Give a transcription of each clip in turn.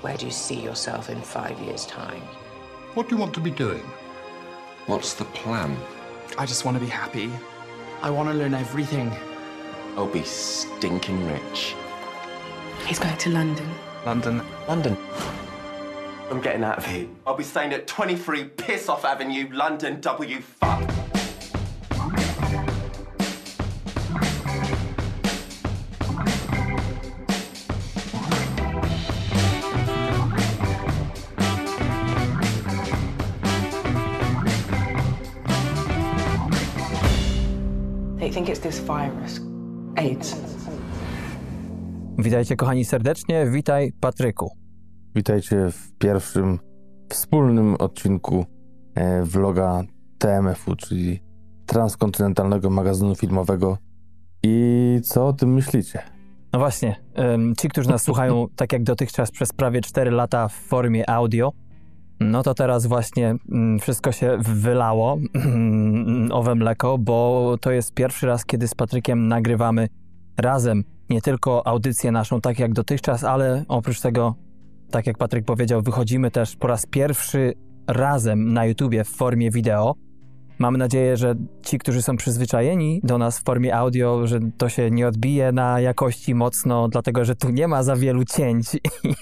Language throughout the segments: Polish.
Where do you see yourself in five years' time? What do you want to be doing? What's the plan? I just want to be happy. I want to learn everything. I'll be stinking rich. He's going to London. London. London. I'm getting out of here. I'll be staying at 23 Piss Off Avenue, London, W fuck. Think it's this virus, AIDS. Witajcie kochani serdecznie, witaj Patryku. Witajcie w pierwszym wspólnym odcinku e, vloga TMF-u, czyli Transkontynentalnego Magazynu Filmowego. I co o tym myślicie? No właśnie, ci, którzy nas słuchają tak jak dotychczas przez prawie 4 lata w formie audio, no to teraz właśnie mm, wszystko się wylało, owe mleko, bo to jest pierwszy raz, kiedy z Patrykiem nagrywamy razem nie tylko audycję naszą tak jak dotychczas, ale oprócz tego, tak jak Patryk powiedział, wychodzimy też po raz pierwszy razem na YouTubie w formie wideo. Mamy nadzieję, że ci, którzy są przyzwyczajeni do nas w formie audio, że to się nie odbije na jakości mocno, dlatego że tu nie ma za wielu cięć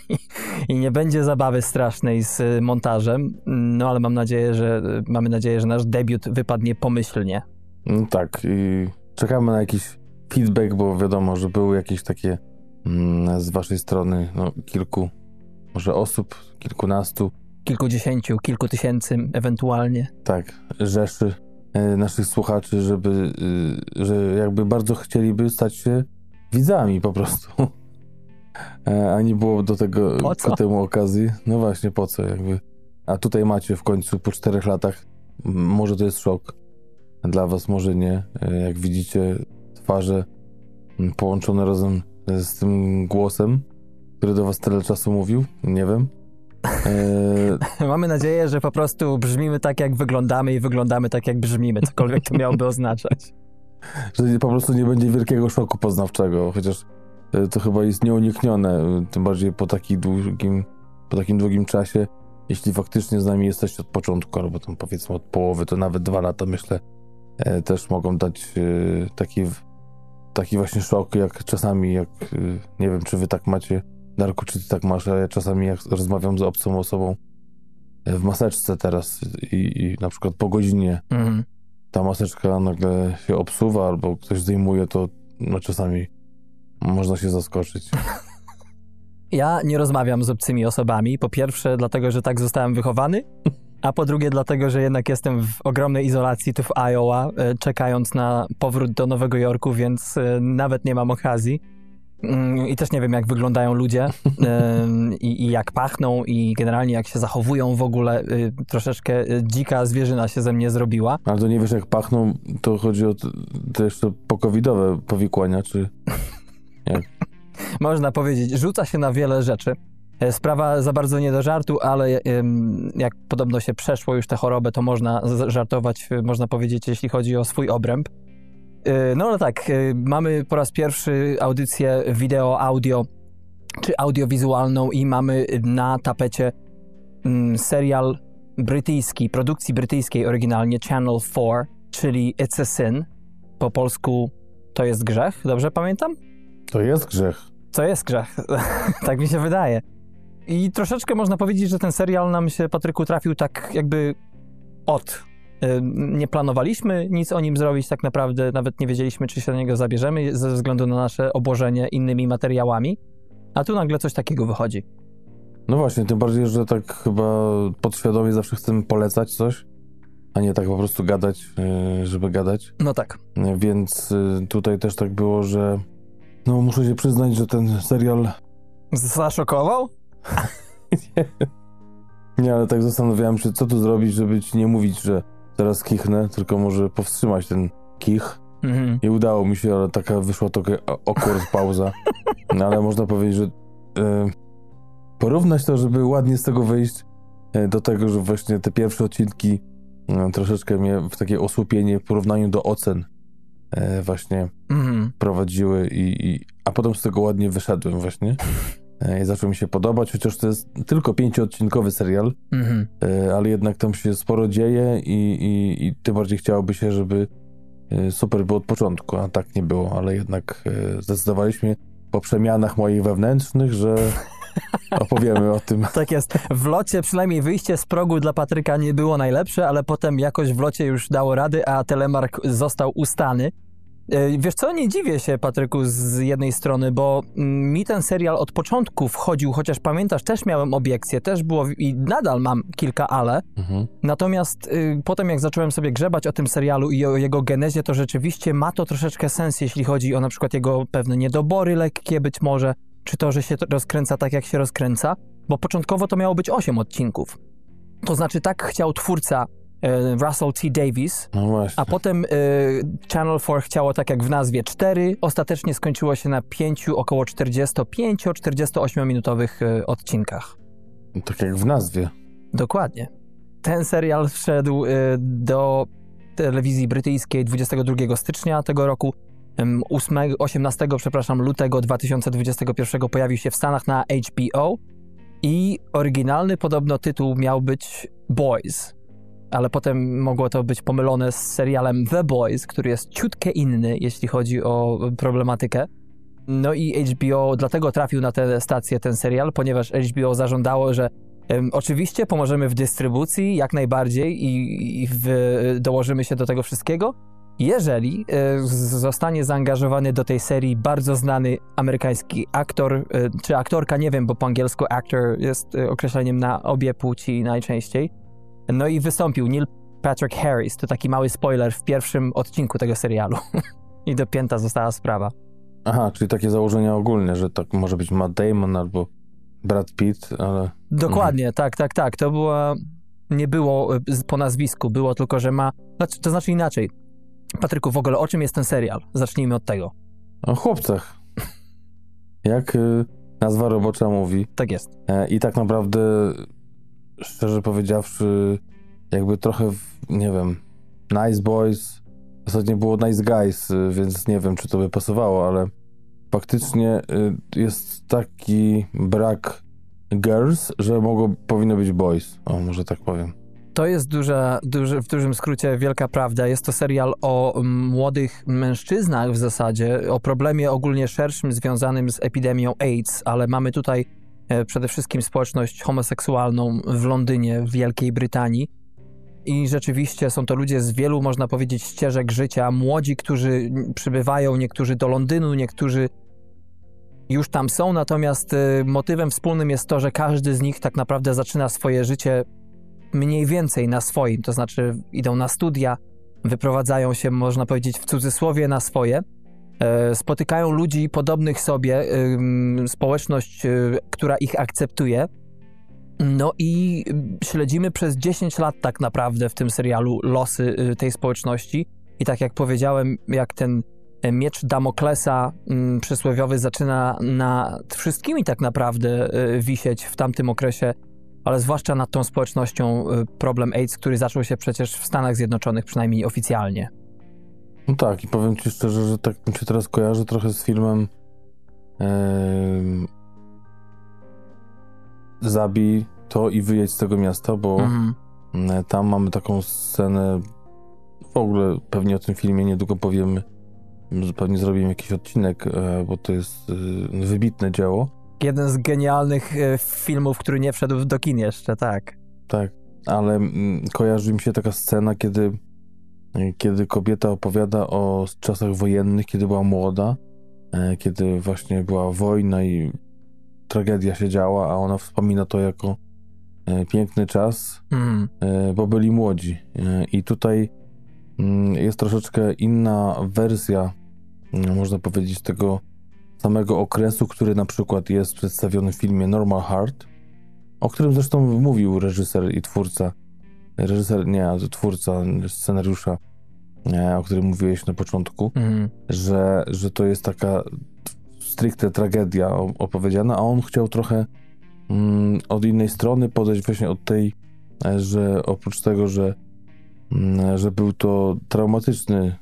i nie będzie zabawy strasznej z montażem. No ale mam nadzieję, że mamy nadzieję, że nasz debiut wypadnie pomyślnie. No tak, i czekamy na jakiś feedback, bo wiadomo, że były jakieś takie mm, z waszej strony no, kilku, może osób, kilkunastu, Kilkudziesięciu, kilku tysięcy ewentualnie. tak, rzeszy e, naszych słuchaczy, żeby, y, że jakby bardzo chcieliby stać się widzami po prostu. E, A nie było do tego Po co? ku temu okazji. No właśnie, po co jakby. A tutaj macie w końcu po czterech latach. Może to jest szok. Dla was może nie. E, Jak widzicie twarze połączone razem z tym głosem, który do was tyle czasu mówił. Nie wiem. E, Mamy nadzieję, że po prostu brzmimy tak, jak wyglądamy i wyglądamy tak, jak brzmimy, cokolwiek to miałoby oznaczać. że po prostu nie będzie wielkiego szoku poznawczego, chociaż e, to chyba jest nieuniknione, e, tym bardziej po, taki długim, po takim długim czasie. Jeśli faktycznie z nami jesteście od początku, albo tam powiedzmy od połowy, to nawet dwa lata, myślę, też mogą dać taki, taki właśnie szok, jak czasami, jak nie wiem, czy wy tak macie, Darku, czy ty tak masz, ale ja czasami jak rozmawiam z obcą osobą e, w maseczce teraz i, i na przykład po godzinie Mhm. ta maseczka nagle się obsuwa albo ktoś zdejmuje, to no, czasami można się zaskoczyć. Ja nie rozmawiam z obcymi osobami. Po pierwsze, dlatego, że tak zostałem wychowany, a po drugie, dlatego, że jednak jestem w ogromnej izolacji tu w Iowa, e, czekając na powrót do Nowego Jorku, więc e, nawet nie mam okazji. Mm, I też nie wiem, jak wyglądają ludzie i, i jak pachną, i generalnie jak się zachowują w ogóle. Y, Troszeczkę y, dzika zwierzyna się ze mnie zrobiła. Ale to nie wiesz, jak pachną, to chodzi o t- te jeszcze pokowidowe powikłania, czy... można powiedzieć, rzuca się na wiele rzeczy. E, Sprawa za bardzo nie do żartu, ale jak podobno się przeszło już tę chorobę, to można żartować, e, można powiedzieć, jeśli chodzi o swój obręb. E, No ale tak, e, mamy po raz pierwszy audycję wideo, audio czy audiowizualną i mamy na tapecie mm, serial brytyjski, produkcji brytyjskiej oryginalnie Channel 4, czyli It's a Sin. Po polsku to jest grzech, dobrze pamiętam? To jest grzech. Co jest grzech? tak mi się wydaje. I troszeczkę można powiedzieć, że ten serial nam się, Patryku, trafił tak jakby od. Nie planowaliśmy nic o nim zrobić tak naprawdę, nawet nie wiedzieliśmy, czy się do niego zabierzemy ze względu na nasze obłożenie innymi materiałami, a tu nagle coś takiego wychodzi. No właśnie, tym bardziej, że tak chyba podświadomie zawsze chcemy polecać coś, a nie tak po prostu gadać, yy, żeby gadać. No tak. Więc yy, tutaj też tak było, że no muszę się przyznać, że ten serial Zaszokował? Nie, ale tak zastanawiałem się, co tu zrobić, żeby ci nie mówić, że teraz kichnę, tylko może powstrzymać ten kich. Mhm. I udało mi się, ale taka wyszła to awkward pauza. No ale można powiedzieć, że e, porównać to, żeby ładnie z tego wyjść, e, do tego, że właśnie te pierwsze odcinki e, troszeczkę mnie w takie osłupienie w porównaniu do ocen e, właśnie Mhm. prowadziły i, i a potem z tego ładnie wyszedłem właśnie. E, i zaczął mi się podobać, chociaż to jest tylko pięcioodcinkowy serial, Mhm. e, ale jednak tam się sporo dzieje i, i, i tym bardziej chciałoby się, żeby e, super było od początku, a tak nie było, ale jednak zdecydowaliśmy po przemianach moich wewnętrznych, że opowiemy o tym. Tak jest. W locie przynajmniej wyjście z progu dla Patryka nie było najlepsze, ale potem jakoś w locie już dało rady, a Telemark został ustany. E, Wiesz co, nie dziwię się, Patryku, z jednej strony, bo mm, mi ten serial od początku wchodził, chociaż pamiętasz, też miałem obiekcje, też było i nadal mam kilka ale. Mhm. Natomiast y, potem jak zacząłem sobie grzebać o tym serialu i o jego genezie, to rzeczywiście ma to troszeczkę sens, jeśli chodzi o na przykład jego pewne niedobory lekkie być może, czy to, że się to rozkręca tak, jak się rozkręca, bo początkowo to miało być 8 odcinków. To znaczy tak chciał twórca Russell T. Davis, No a potem y, Channel 4 chciało tak jak w nazwie 4, ostatecznie skończyło się na 5 około 45-48 minutowych y, odcinkach. Tak jak w nazwie. Dokładnie. Ten serial wszedł do telewizji brytyjskiej 22 stycznia tego roku. Ym, 8, 18 przepraszam, lutego 2021 pojawił się w Stanach na HBO i oryginalny podobno tytuł miał być Boys, ale potem mogło to być pomylone z serialem The Boys, który jest ciutkę inny, jeśli chodzi o problematykę. No i HBO dlatego trafił na tę stację ten serial, ponieważ HBO zażądało, że em, oczywiście pomożemy w dystrybucji jak najbardziej i, i w, dołożymy się do tego wszystkiego, jeżeli e, zostanie zaangażowany do tej serii bardzo znany amerykański aktor, e, czy aktorka, nie wiem, bo po angielsku actor jest e, określeniem na obie płci najczęściej. No i wystąpił Neil Patrick Harris, to taki mały spoiler w pierwszym odcinku tego serialu. I dopięta została sprawa. Aha, czyli takie założenia ogólne, że tak może być Matt Damon albo Brad Pitt, ale Dokładnie, tak, tak, tak. To była. Nie było e, po nazwisku, było tylko, że ma. Znaczy, to znaczy inaczej. Patryku, w ogóle o czym jest ten serial? Zacznijmy od tego. o chłopcach. Jak y, nazwa robocza mówi. Tak jest. E, I tak naprawdę, szczerze powiedziawszy, jakby trochę, w, nie wiem, Nice Boys, ostatnio było Nice Guys, y, więc nie wiem, czy to by pasowało, ale faktycznie y, jest taki brak girls, że mogło, powinno być boys. O, może tak powiem. To jest duża, duży, w dużym skrócie wielka prawda. Jest to serial o mm, młodych mężczyznach w zasadzie, o problemie ogólnie szerszym związanym z epidemią AIDS, ale mamy tutaj przede wszystkim społeczność homoseksualną w Londynie, w Wielkiej Brytanii. I rzeczywiście są to ludzie z wielu, można powiedzieć, ścieżek życia. Młodzi, którzy przybywają, niektórzy do Londynu, niektórzy już tam są, natomiast e, motywem wspólnym jest to, że każdy z nich tak naprawdę zaczyna swoje życie mniej więcej na swoim, to znaczy idą na studia, wyprowadzają się, można powiedzieć, w cudzysłowie na swoje, e, spotykają ludzi podobnych sobie, społeczność, y, która ich akceptuje. No i y, śledzimy przez 10 lat tak naprawdę w tym serialu losy y, tej społeczności. I tak jak powiedziałem, jak ten e, miecz Damoklesa przysłowiowy zaczyna nad wszystkimi tak naprawdę wisieć w tamtym okresie ale zwłaszcza nad tą społecznością problem AIDS, który zaczął się przecież w Stanach Zjednoczonych, przynajmniej oficjalnie. No tak, i powiem ci szczerze, że tak mi się teraz kojarzy trochę z filmem em, Zabij to i wyjedź z tego miasta, bo Mhm. e, tam mamy taką scenę, w ogóle pewnie o tym filmie niedługo powiemy, pewnie zrobimy jakiś odcinek, e, bo to jest e, wybitne dzieło. Jeden z genialnych filmów, który nie wszedł do kin jeszcze, tak. Tak, ale mm, kojarzy mi się taka scena, kiedy, kiedy kobieta opowiada o czasach wojennych, kiedy była młoda, e, kiedy właśnie była wojna i tragedia się działa, a ona wspomina to jako e, piękny czas, e, bo byli młodzi. E, I tutaj mm, jest troszeczkę inna wersja, mm, można powiedzieć, tego samego okresu, który na przykład jest przedstawiony w filmie Normal Heart, o którym zresztą mówił reżyser i twórca. Reżyser, nie, twórca scenariusza, e, o którym mówiłeś na początku, Mhm. że, że to jest taka stricte tragedia opowiedziana, a on chciał trochę mm, od innej strony podejść właśnie od tej, e, że oprócz tego, że, mm, że był to traumatyczny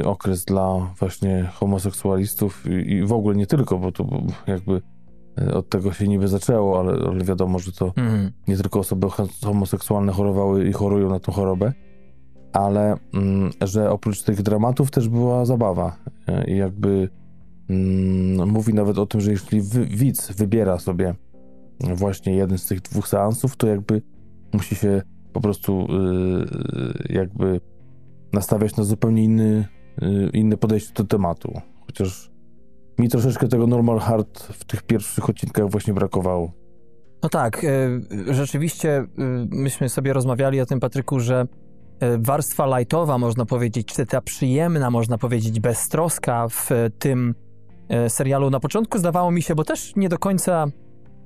y, okres dla właśnie homoseksualistów i, i w ogóle nie tylko, bo to jakby od tego się niby zaczęło, ale, ale wiadomo, że to Mhm. nie tylko osoby homoseksualne chorowały i chorują na tą chorobę, ale mm, że oprócz tych dramatów też była zabawa. I jakby mm, mówi nawet o tym, że jeśli wy, widz wybiera sobie właśnie jeden z tych dwóch seansów, to jakby musi się po prostu yy, jakby nastawiać na zupełnie inny, yy, inne podejście do tematu. Chociaż mi troszeczkę tego normal hard w tych pierwszych odcinkach właśnie brakowało. No tak, e, rzeczywiście e, myśmy sobie rozmawiali o tym, Patryku, że e, warstwa lightowa, można powiedzieć, czy ta przyjemna, można powiedzieć, beztroska w tym serialu na początku zdawało mi się, bo też nie do końca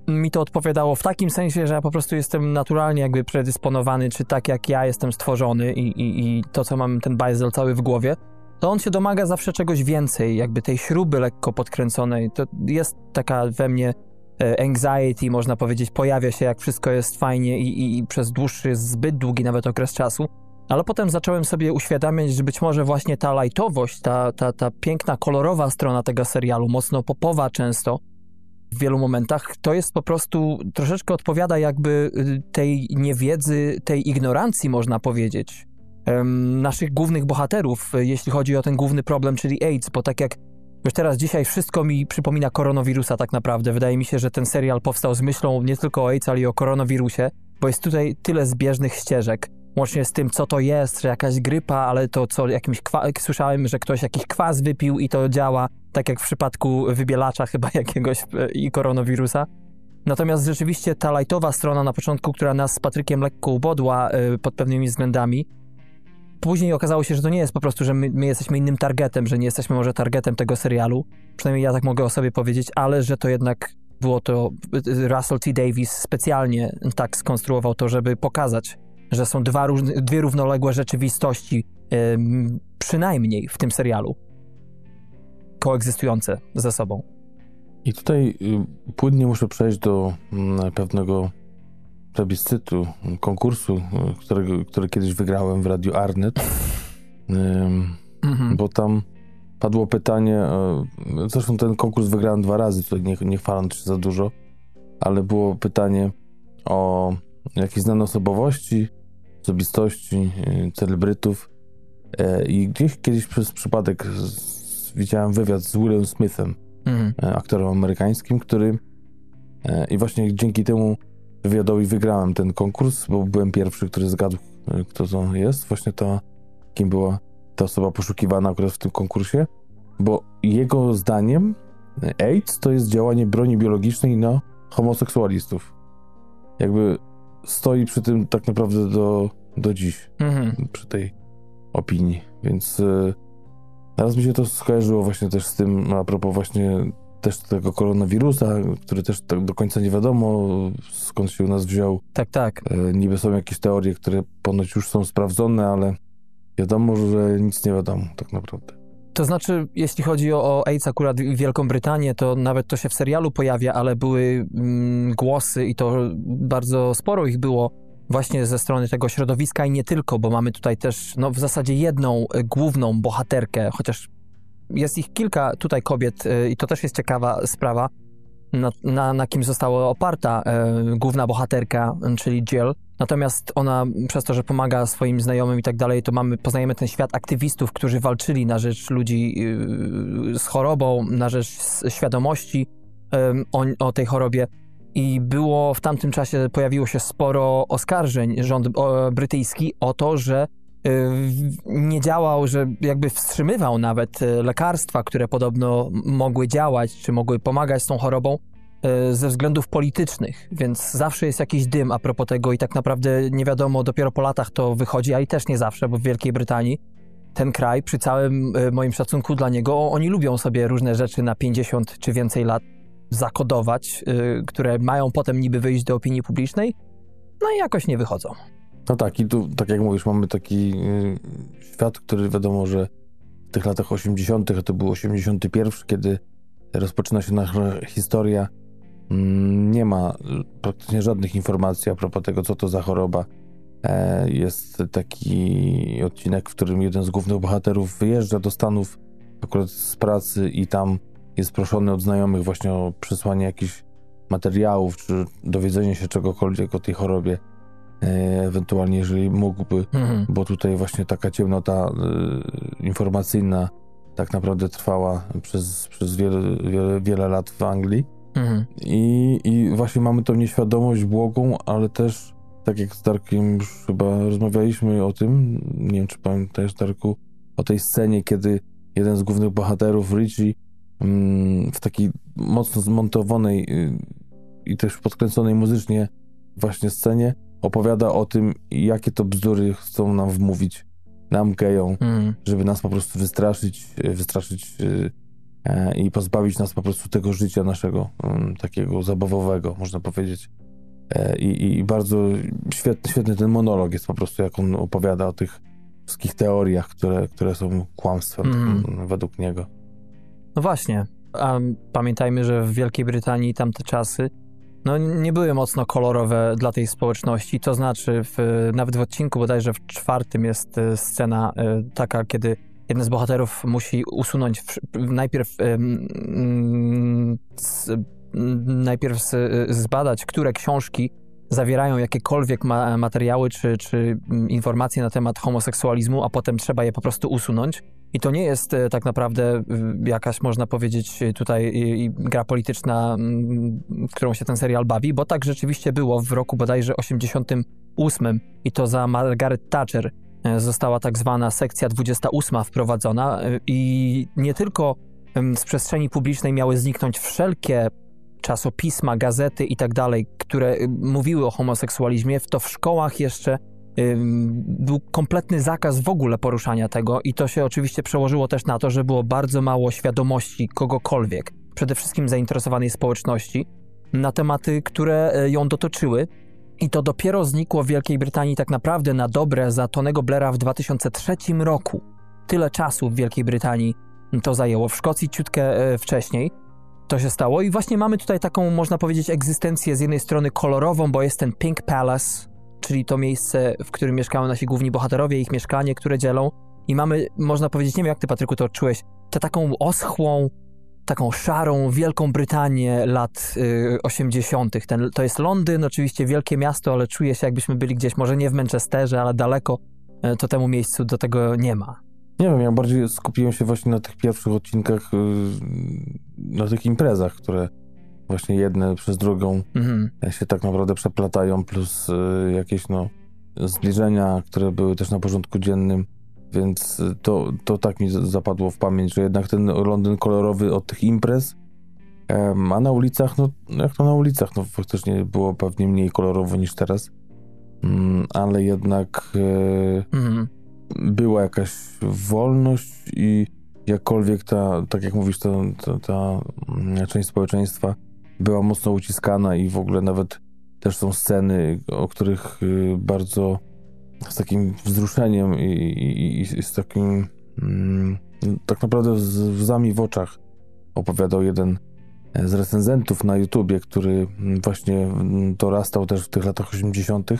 mi to odpowiadało w takim sensie, że ja po prostu jestem naturalnie jakby predysponowany, czy tak jak ja jestem stworzony i, i, i to, co mam ten bajzel cały w głowie, to on się domaga zawsze czegoś więcej, jakby tej śruby lekko podkręconej. To jest taka we mnie e, anxiety, można powiedzieć, pojawia się, jak wszystko jest fajnie i, i, i przez dłuższy, zbyt długi nawet okres czasu. Ale potem zacząłem sobie uświadamiać, że być może właśnie ta lightowość, ta, ta, ta piękna, kolorowa strona tego serialu, mocno popowa często, w wielu momentach, to jest po prostu troszeczkę odpowiada jakby y, tej niewiedzy, tej ignorancji, można powiedzieć, naszych głównych bohaterów, y, jeśli chodzi o ten główny problem, czyli AIDS, bo tak jak już teraz dzisiaj wszystko mi przypomina koronawirusa tak naprawdę. Wydaje mi się, że ten serial powstał z myślą nie tylko o AIDS, ale i o koronawirusie, bo jest tutaj tyle zbieżnych ścieżek. Łącznie z tym, co to jest, że jakaś grypa, ale to co, jakimś kwa... słyszałem, że ktoś jakiś kwas wypił i to działa, tak jak w przypadku wybielacza chyba jakiegoś e, i koronawirusa. Natomiast rzeczywiście ta lightowa strona na początku, która nas z Patrykiem lekko ubodła e, pod pewnymi względami, później okazało się, że to nie jest po prostu, że my, my jesteśmy innym targetem, że nie jesteśmy może targetem tego serialu, przynajmniej ja tak mogę o sobie powiedzieć, ale że to jednak było to, Russell T. Davis specjalnie tak skonstruował to, żeby pokazać, że są dwa dwie równoległe rzeczywistości, przynajmniej w tym serialu, koegzystujące ze sobą. I tutaj y, płynnie muszę przejść do mm, pewnego plebiscytu, konkursu, którego, który kiedyś wygrałem w Radiu Arnet, Mhm. bo tam padło pytanie, y, zresztą ten konkurs wygrałem dwa razy, tutaj nie, nie chwaląc się za dużo, ale było pytanie o jakieś znane osobowości, osobistości, y, celebrytów E, i gdzieś kiedyś przez przypadek widziałem wywiad z Willem Smithem, Mhm. e, aktorem amerykańskim, który e, i właśnie dzięki temu wywiadowi wygrałem ten konkurs, bo byłem pierwszy, który zgadł, e, kto to jest, właśnie ta, kim była ta osoba poszukiwana akurat w tym konkursie, bo jego zdaniem e, AIDS to jest działanie broni biologicznej na homoseksualistów. Jakby stoi przy tym tak naprawdę do, do dziś Mhm. przy tej opinii, więc y, teraz mi się to skojarzyło właśnie też z tym, a propos właśnie też tego koronawirusa, który też tak do końca nie wiadomo skąd się u nas wziął. Tak, tak. Y, niby są jakieś teorie, które ponoć już są sprawdzone, ale wiadomo, że nic nie wiadomo tak naprawdę. To znaczy, jeśli chodzi o, o AIDS akurat i Wielką Brytanię, to nawet to się w serialu pojawia, ale były mm, głosy i to bardzo sporo ich było właśnie ze strony tego środowiska i nie tylko, bo mamy tutaj też no, w zasadzie jedną y, główną bohaterkę, chociaż jest ich kilka tutaj kobiet y, i to też jest ciekawa sprawa, na, na, na kim została oparta y, główna bohaterka, y, czyli Jill. Natomiast ona, przez to, że pomaga swoim znajomym i tak dalej, to mamy, poznajemy ten świat aktywistów, którzy walczyli na rzecz ludzi yy, z chorobą, na rzecz świadomości o, o tej chorobie. I było w tamtym czasie, pojawiło się sporo oskarżeń rząd brytyjski o to, że nie działał, że jakby wstrzymywał nawet y, lekarstwa, które podobno mogły działać, czy mogły pomagać z tą chorobą, e, ze względów politycznych, więc zawsze jest jakiś dym a propos tego i tak naprawdę nie wiadomo, dopiero po latach to wychodzi, a i też nie zawsze, bo w Wielkiej Brytanii ten kraj, przy całym moim szacunku dla niego, oni lubią sobie różne rzeczy na 50 czy więcej lat zakodować, które mają potem niby wyjść do opinii publicznej, no i jakoś nie wychodzą. No tak, i tu, tak jak mówisz, mamy taki y, świat, który wiadomo, że w tych latach 80., a to był 81, kiedy rozpoczyna się nasza historia, mm, nie ma y, praktycznie żadnych informacji a propos tego, co to za choroba. E, jest taki odcinek, w którym jeden z głównych bohaterów wyjeżdża do Stanów akurat z pracy i tam jest proszony od znajomych właśnie o przesłanie jakichś materiałów, czy dowiedzenie się czegokolwiek o tej chorobie, ewentualnie jeżeli mógłby, Mhm. bo tutaj właśnie taka ciemnota e, informacyjna tak naprawdę trwała przez, przez wiele, wiele, wiele lat w Anglii. Mhm. I, I właśnie mamy tą nieświadomość błogą, ale też, tak jak z Darkiem już chyba rozmawialiśmy o tym, nie wiem czy pamiętasz Darku, o tej scenie, kiedy jeden z głównych bohaterów, Richie, mm, w takiej mocno zmontowanej y, i też podkręconej muzycznie właśnie scenie opowiada o tym, jakie to bzdury chcą nam wmówić, nam gejom, Mhm. żeby nas po prostu wystraszyć, e, wystraszyć e, e, i pozbawić nas po prostu tego życia naszego, mm, takiego zabawowego, można powiedzieć. E, I, i bardzo świetny, świetny ten monolog jest po prostu, jak on opowiada o tych wszystkich teoriach, które, które są kłamstwem Mhm. mm, według niego. No właśnie. A pamiętajmy, że w Wielkiej Brytanii tamte czasy no, nie były mocno kolorowe dla tej społeczności. To znaczy, w, nawet w odcinku bodajże w czwartym jest e, scena e, taka, kiedy jeden z bohaterów musi usunąć w, najpierw mm, z, najpierw z, zbadać, które książki zawierają jakiekolwiek ma, materiały czy, czy mm, informacje na temat homoseksualizmu, a potem trzeba je po prostu usunąć. I to nie jest e, tak naprawdę jakaś, można powiedzieć, tutaj gra polityczna, mm, którą się ten serial bawi, bo tak rzeczywiście było w roku bodajże 88 i to za Margaret Thatcher e, została tak zwana sekcja 28 wprowadzona e, i nie tylko em, z przestrzeni publicznej miały zniknąć wszelkie czasopisma, gazety i tak które y, mówiły o homoseksualizmie, to w szkołach jeszcze ym, był kompletny zakaz w ogóle poruszania tego i to się oczywiście przełożyło też na to, że było bardzo mało świadomości kogokolwiek, przede wszystkim zainteresowanej społeczności, na tematy, które e, ją dotoczyły. I to dopiero znikło w Wielkiej Brytanii tak naprawdę na dobre za Tonego Blaira w 2003 roku. Tyle czasu w Wielkiej Brytanii to zajęło. W Szkocji ciutkę wcześniej to się stało i właśnie mamy tutaj taką, można powiedzieć, egzystencję z jednej strony kolorową, bo jest ten Pink Palace, czyli to miejsce, w którym mieszkają nasi główni bohaterowie, ich mieszkanie, które dzielą. I mamy, można powiedzieć, nie wiem jak ty Patryku to odczułeś, tę taką oschłą, taką szarą Wielką Brytanię lat y, 80. Ten, to jest Londyn, oczywiście wielkie miasto, ale czuję się jakbyśmy byli gdzieś, może nie w Manchesterze, ale daleko, y, to temu miejscu do tego nie ma. Nie wiem, ja bardziej skupiłem się właśnie na tych pierwszych odcinkach, yy, na tych imprezach, które właśnie jedne przez drugą Mhm. się tak naprawdę przeplatają, plus y, jakieś no, zbliżenia, które były też na porządku dziennym, więc y, to, to tak mi zapadło w pamięć, że jednak ten Londyn kolorowy od tych imprez, a na ulicach, no jak to na ulicach, no faktycznie było pewnie mniej kolorowo niż teraz, Mm, ale jednak y, Mhm. Była jakaś wolność i jakkolwiek ta, tak jak mówisz, ta, ta, ta mm, część społeczeństwa była mocno uciskana i w ogóle nawet też są sceny, o których y, bardzo z takim wzruszeniem i, i, i- z takim mm, tak naprawdę z łzami w oczach opowiadał jeden z recenzentów na YouTubie, który mm, właśnie dorastał też w tych latach 80.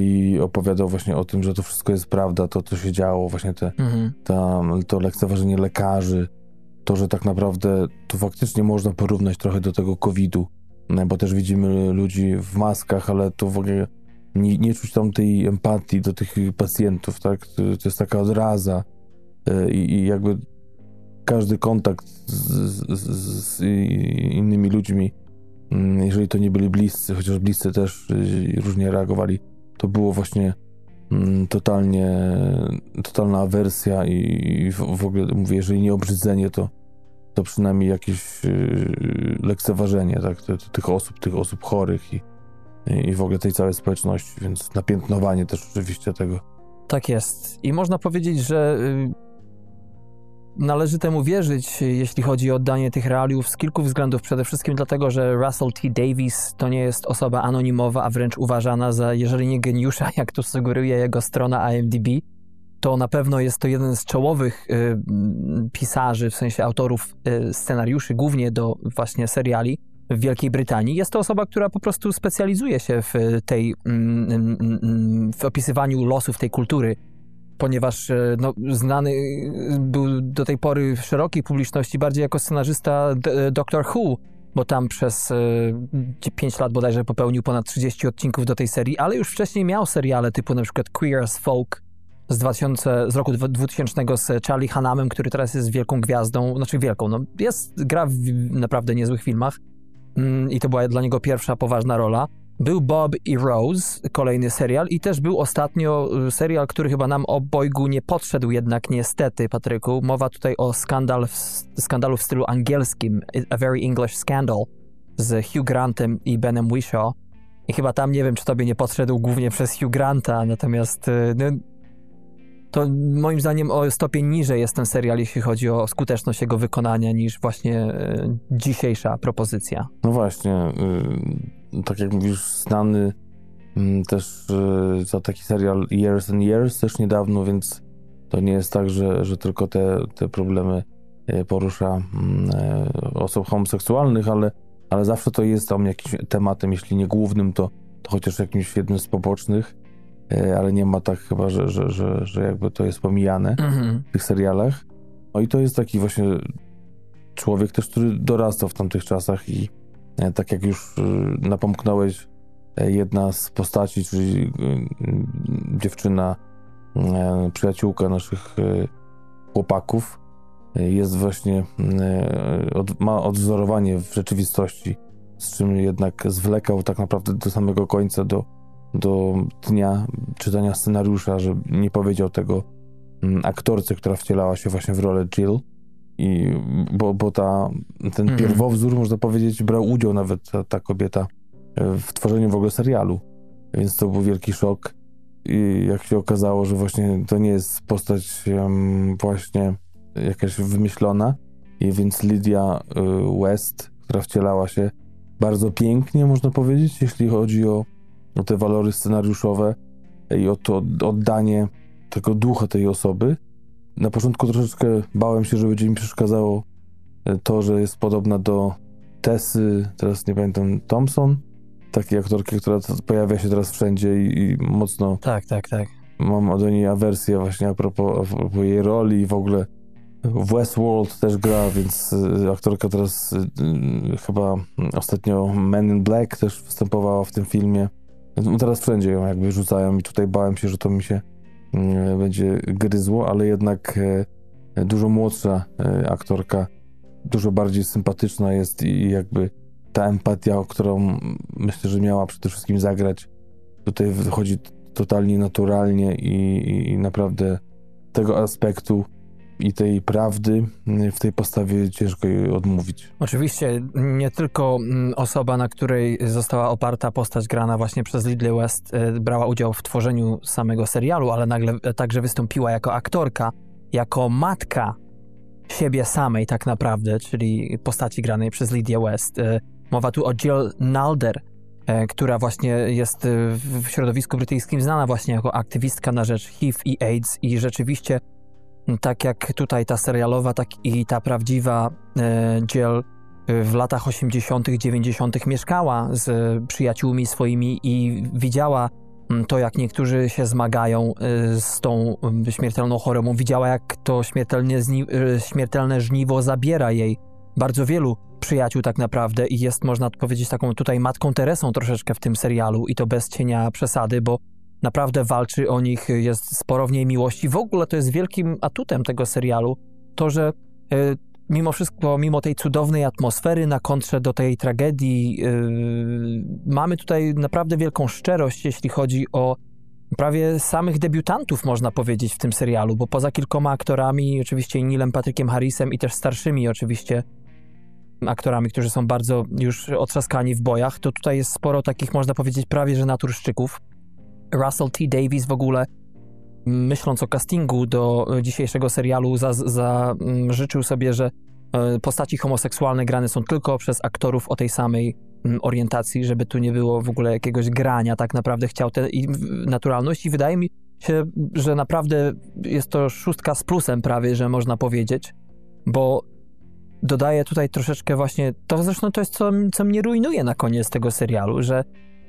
i opowiadał właśnie o tym, że to wszystko jest prawda, to co się działo, właśnie te, Mhm. ta, to lekceważenie lekarzy, to, że tak naprawdę to faktycznie można porównać trochę do tego COVID-u, no, bo też widzimy ludzi w maskach, ale to w ogóle nie, nie czuć tam tej empatii do tych pacjentów, tak? To, to jest taka odraza e, i, i jakby każdy kontakt z, z, z, innymi ludźmi, mm, jeżeli to nie byli bliscy, chociaż bliscy też różnie reagowali, to było właśnie mm, totalnie, totalna awersja i, w, ogóle mówię, jeżeli nie obrzydzenie, to, to przynajmniej jakieś yy, lekceważenie tak, ty- ty- tych osób, tych osób chorych i, i w ogóle tej całej społeczności, więc napiętnowanie też oczywiście tego. Tak jest. I można powiedzieć, że y, należy temu wierzyć, jeśli chodzi o oddanie tych realiów z kilku względów. Przede wszystkim dlatego, że Russell T. Davis to nie jest osoba anonimowa, a wręcz uważana za, jeżeli nie geniusza, jak tu sugeruje jego strona IMDb, to na pewno jest to jeden z czołowych y, pisarzy, w sensie autorów y, scenariuszy, głównie do właśnie seriali w Wielkiej Brytanii. Jest to osoba, która po prostu specjalizuje się w tej, mm, mm, mm, w opisywaniu losów tej kultury, ponieważ e, no, znany był do tej pory w szerokiej publiczności bardziej jako scenarzysta D- Doctor Who, bo tam przez y, 5 lat bodajże popełnił ponad 30 odcinków do tej serii, ale już wcześniej miał seriale typu na przykład Queer as Folk z, 2000, z roku 2000 z Charlie Hanamem, który teraz jest wielką gwiazdą, znaczy wielką, no jest, gra w naprawdę niezłych filmach mm, i to była dla niego pierwsza poważna rola. Był Bob i Rose, kolejny serial i też był ostatnio y, serial, który chyba nam obojgu nie podszedł jednak niestety, Patryku. Mowa tutaj o skandal w, skandalu w stylu angielskim, A Very English Scandal z Hugh Grantem i Benem Wishaw. I chyba tam nie wiem, czy tobie nie podszedł głównie przez Hugh Granta, natomiast y, no, to moim zdaniem o stopień niżej jest ten serial, jeśli chodzi o skuteczność jego wykonania, niż właśnie y, dzisiejsza propozycja. No właśnie, y, tak jak mówisz, znany y, też y, za taki serial Years and Years też niedawno, więc to nie jest tak, że, że tylko te, te problemy y, porusza mm, y, osób homoseksualnych, ale, ale zawsze to jest tam jakimś tematem, jeśli nie głównym, to, to chociaż jakimś jednym z pobocznych. E, ale nie ma tak chyba, że, że, że, że jakby to jest pomijane Mhm. w tych serialach. No i to jest taki właśnie człowiek też, który dorastał w tamtych czasach i e, tak jak już e, napomknąłeś, e, jedna z postaci, czyli e, dziewczyna, e, przyjaciółka naszych e, chłopaków, e, jest właśnie, e, ma odwzorowanie w rzeczywistości, z czym jednak zwlekał tak naprawdę do samego końca, do, do dnia czytania scenariusza, że nie powiedział tego mm, aktorce, która wcielała się właśnie w rolę Jill. I, bo, bo ta, ten Mhm. pierwowzór, można powiedzieć, brał udział nawet ta, ta kobieta e, w tworzeniu w ogóle serialu. Więc to był wielki szok. I jak się okazało, że właśnie to nie jest postać em, właśnie jakaś wymyślona. I więc Lydia y, West, która wcielała się bardzo pięknie, można powiedzieć, jeśli chodzi o, o te walory scenariuszowe i o to oddanie tego ducha tej osoby. Na początku troszeczkę bałem się, że będzie mi przeszkadzało e, to, że jest podobna do Tessy, teraz nie pamiętam, Thompson, takiej aktorki, która pojawia się teraz wszędzie i, i mocno Tak, tak, tak. mam do niej awersję właśnie a propos, a propos jej roli i w ogóle w Westworld też gra, więc y, aktorka teraz y, chyba ostatnio Men in Black też występowała w tym filmie. No teraz wszędzie ją jakby rzucają i tutaj bałem się, że to mi się będzie gryzło, ale jednak y, dużo młodsza y, aktorka, dużo bardziej sympatyczna jest i jakby ta empatia, którą myślę, że miała przede wszystkim zagrać, tutaj wychodzi totalnie naturalnie i, i naprawdę tego aspektu i tej prawdy y, w tej postawie ciężko jej odmówić. Oczywiście nie tylko mm, osoba, na której została oparta postać grana właśnie przez Lidley West, e, brała udział w tworzeniu samego serialu, ale nagle e, także wystąpiła jako aktorka, jako matka siebie samej tak naprawdę, czyli postaci granej przez Lydia West. E, Mowa tu o Jill Nalder, która właśnie jest w środowisku brytyjskim znana właśnie jako aktywistka na rzecz HIV i AIDS i rzeczywiście tak jak tutaj ta serialowa, tak i ta prawdziwa e, Jill e, w latach 80., 90. mieszkała z przyjaciółmi swoimi i widziała mm, to, jak niektórzy się zmagają e, z tą mm, śmiertelną chorobą. Widziała, jak to śmiertelnie zni- e, śmiertelne żniwo zabiera jej bardzo wielu przyjaciół tak naprawdę i jest, można powiedzieć, taką tutaj matką Teresą troszeczkę w tym serialu i to bez cienia przesady, bo naprawdę walczy o nich, jest sporo w niej miłości. W ogóle to jest wielkim atutem tego serialu, to, że e, mimo wszystko, mimo tej cudownej atmosfery na kontrze do tej tragedii, e, mamy tutaj naprawdę wielką szczerość, jeśli chodzi o prawie samych debiutantów, można powiedzieć, w tym serialu, bo poza kilkoma aktorami, oczywiście Nilem Patrykiem Harrisem i też starszymi oczywiście aktorami, którzy są bardzo już otrzaskani w bojach, to tutaj jest sporo takich, można powiedzieć, prawie że naturszczyków. Russell T. Davies w ogóle, myśląc o castingu do e, dzisiejszego serialu, za, za, mm, sobie, że e, postaci homoseksualne grane są tylko przez aktorów o tej samej mm, orientacji, żeby tu nie było w ogóle jakiegoś grania, tak naprawdę chciał tę naturalność i wydaje mi się, że naprawdę jest to szóstka z plusem prawie, że można powiedzieć, bo dodaje tutaj troszeczkę właśnie, to zresztą to jest co, co mnie rujnuje na koniec tego serialu, że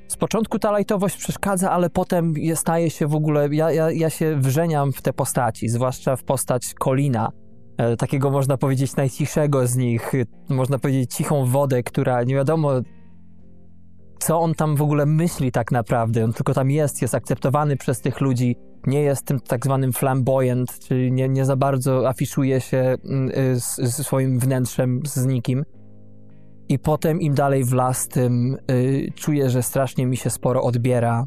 z początku ta lajtowość przeszkadza, ale potem je- staje się w ogóle, ja, ja, ja się wrzeniam w te postaci, zwłaszcza w postać Colina, e, takiego można powiedzieć najcichszego z nich, e, można powiedzieć cichą wodę, która nie wiadomo co on tam w ogóle myśli tak naprawdę. On tylko tam jest, jest akceptowany przez tych ludzi, nie jest tym tak zwanym flamboyant, czyli nie, nie za bardzo afiszuje się mm, y, z, swoim wnętrzem z nikim. I potem im dalej w las, tym y, czuję, że strasznie mi się sporo odbiera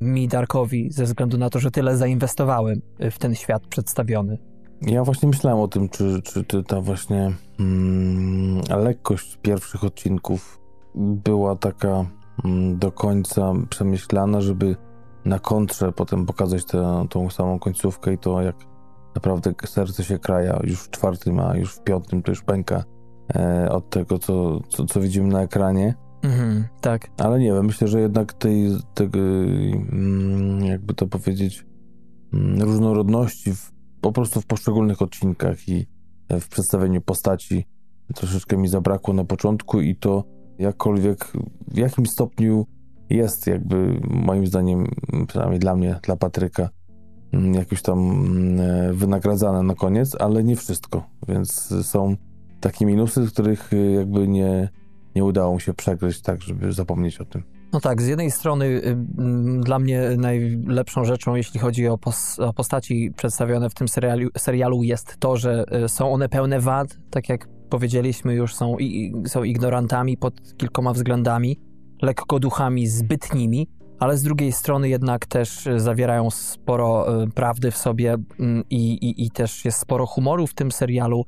mi, Darkowi, ze względu na to, że tyle zainwestowałem y, w ten świat przedstawiony. Ja właśnie myślałem o tym, czy, czy, czy ta właśnie mm, lekkość pierwszych odcinków była taka mm, do końca przemyślana, żeby na kontrze potem pokazać tę, tą samą końcówkę i to jak naprawdę serce się kraja już w czwartym, a już w piątym to już pęka e, od tego, co, co, co, widzimy na ekranie. Mhm, tak. Ale nie wiem, myślę, że jednak tej, tego, mm, jakby to powiedzieć, mm, różnorodności w, po prostu w poszczególnych odcinkach i w przedstawieniu postaci troszeczkę mi zabrakło na początku i to jakkolwiek w jakim stopniu jest jakby moim zdaniem, przynajmniej dla mnie, dla Patryka, mm, jakoś tam mm, wynagradzane na koniec, ale nie wszystko, więc są takie minusy, których y, jakby nie, nie udało mu się przegryźć tak, żeby zapomnieć o tym. No tak, z jednej strony y, dla mnie najlepszą rzeczą, jeśli chodzi o, pos o postaci przedstawione w tym serialu, serialu, jest to, że y, są one pełne wad, tak jak powiedzieliśmy już, są, i, są ignorantami pod kilkoma względami, lekko duchami zbytnimi, ale z drugiej strony jednak też zawierają sporo prawdy w sobie mm, i, i, i też jest sporo humoru w tym serialu,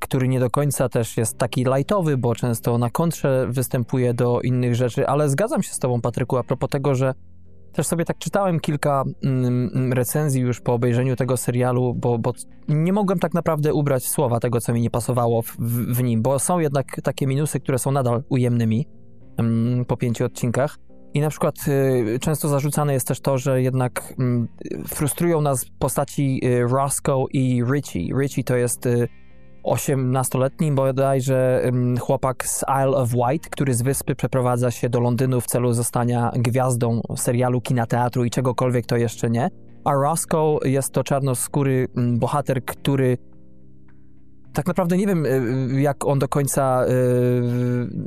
który nie do końca też jest taki lightowy, bo często na kontrze występuje do innych rzeczy, ale zgadzam się z tobą, Patryku, a propos tego, że też sobie tak czytałem kilka mm, mm, recenzji już po obejrzeniu tego serialu, bo, bo nie mogłem tak naprawdę ubrać słowa tego, co mi nie pasowało w, w, nim, bo są jednak takie minusy, które są nadal ujemnymi mm, po pięciu odcinkach. I na przykład y, często zarzucane jest też to, że jednak frustrują nas postaci y, Roscoe i Richie. Richie to jest y, 18-letni bodajże chłopak z Isle of Wight, który z wyspy przeprowadza się do Londynu w celu zostania gwiazdą serialu, kina, teatru i czegokolwiek to jeszcze nie. A Roscoe jest to czarnoskóry bohater, który tak naprawdę nie wiem, y, jak on do końca, y,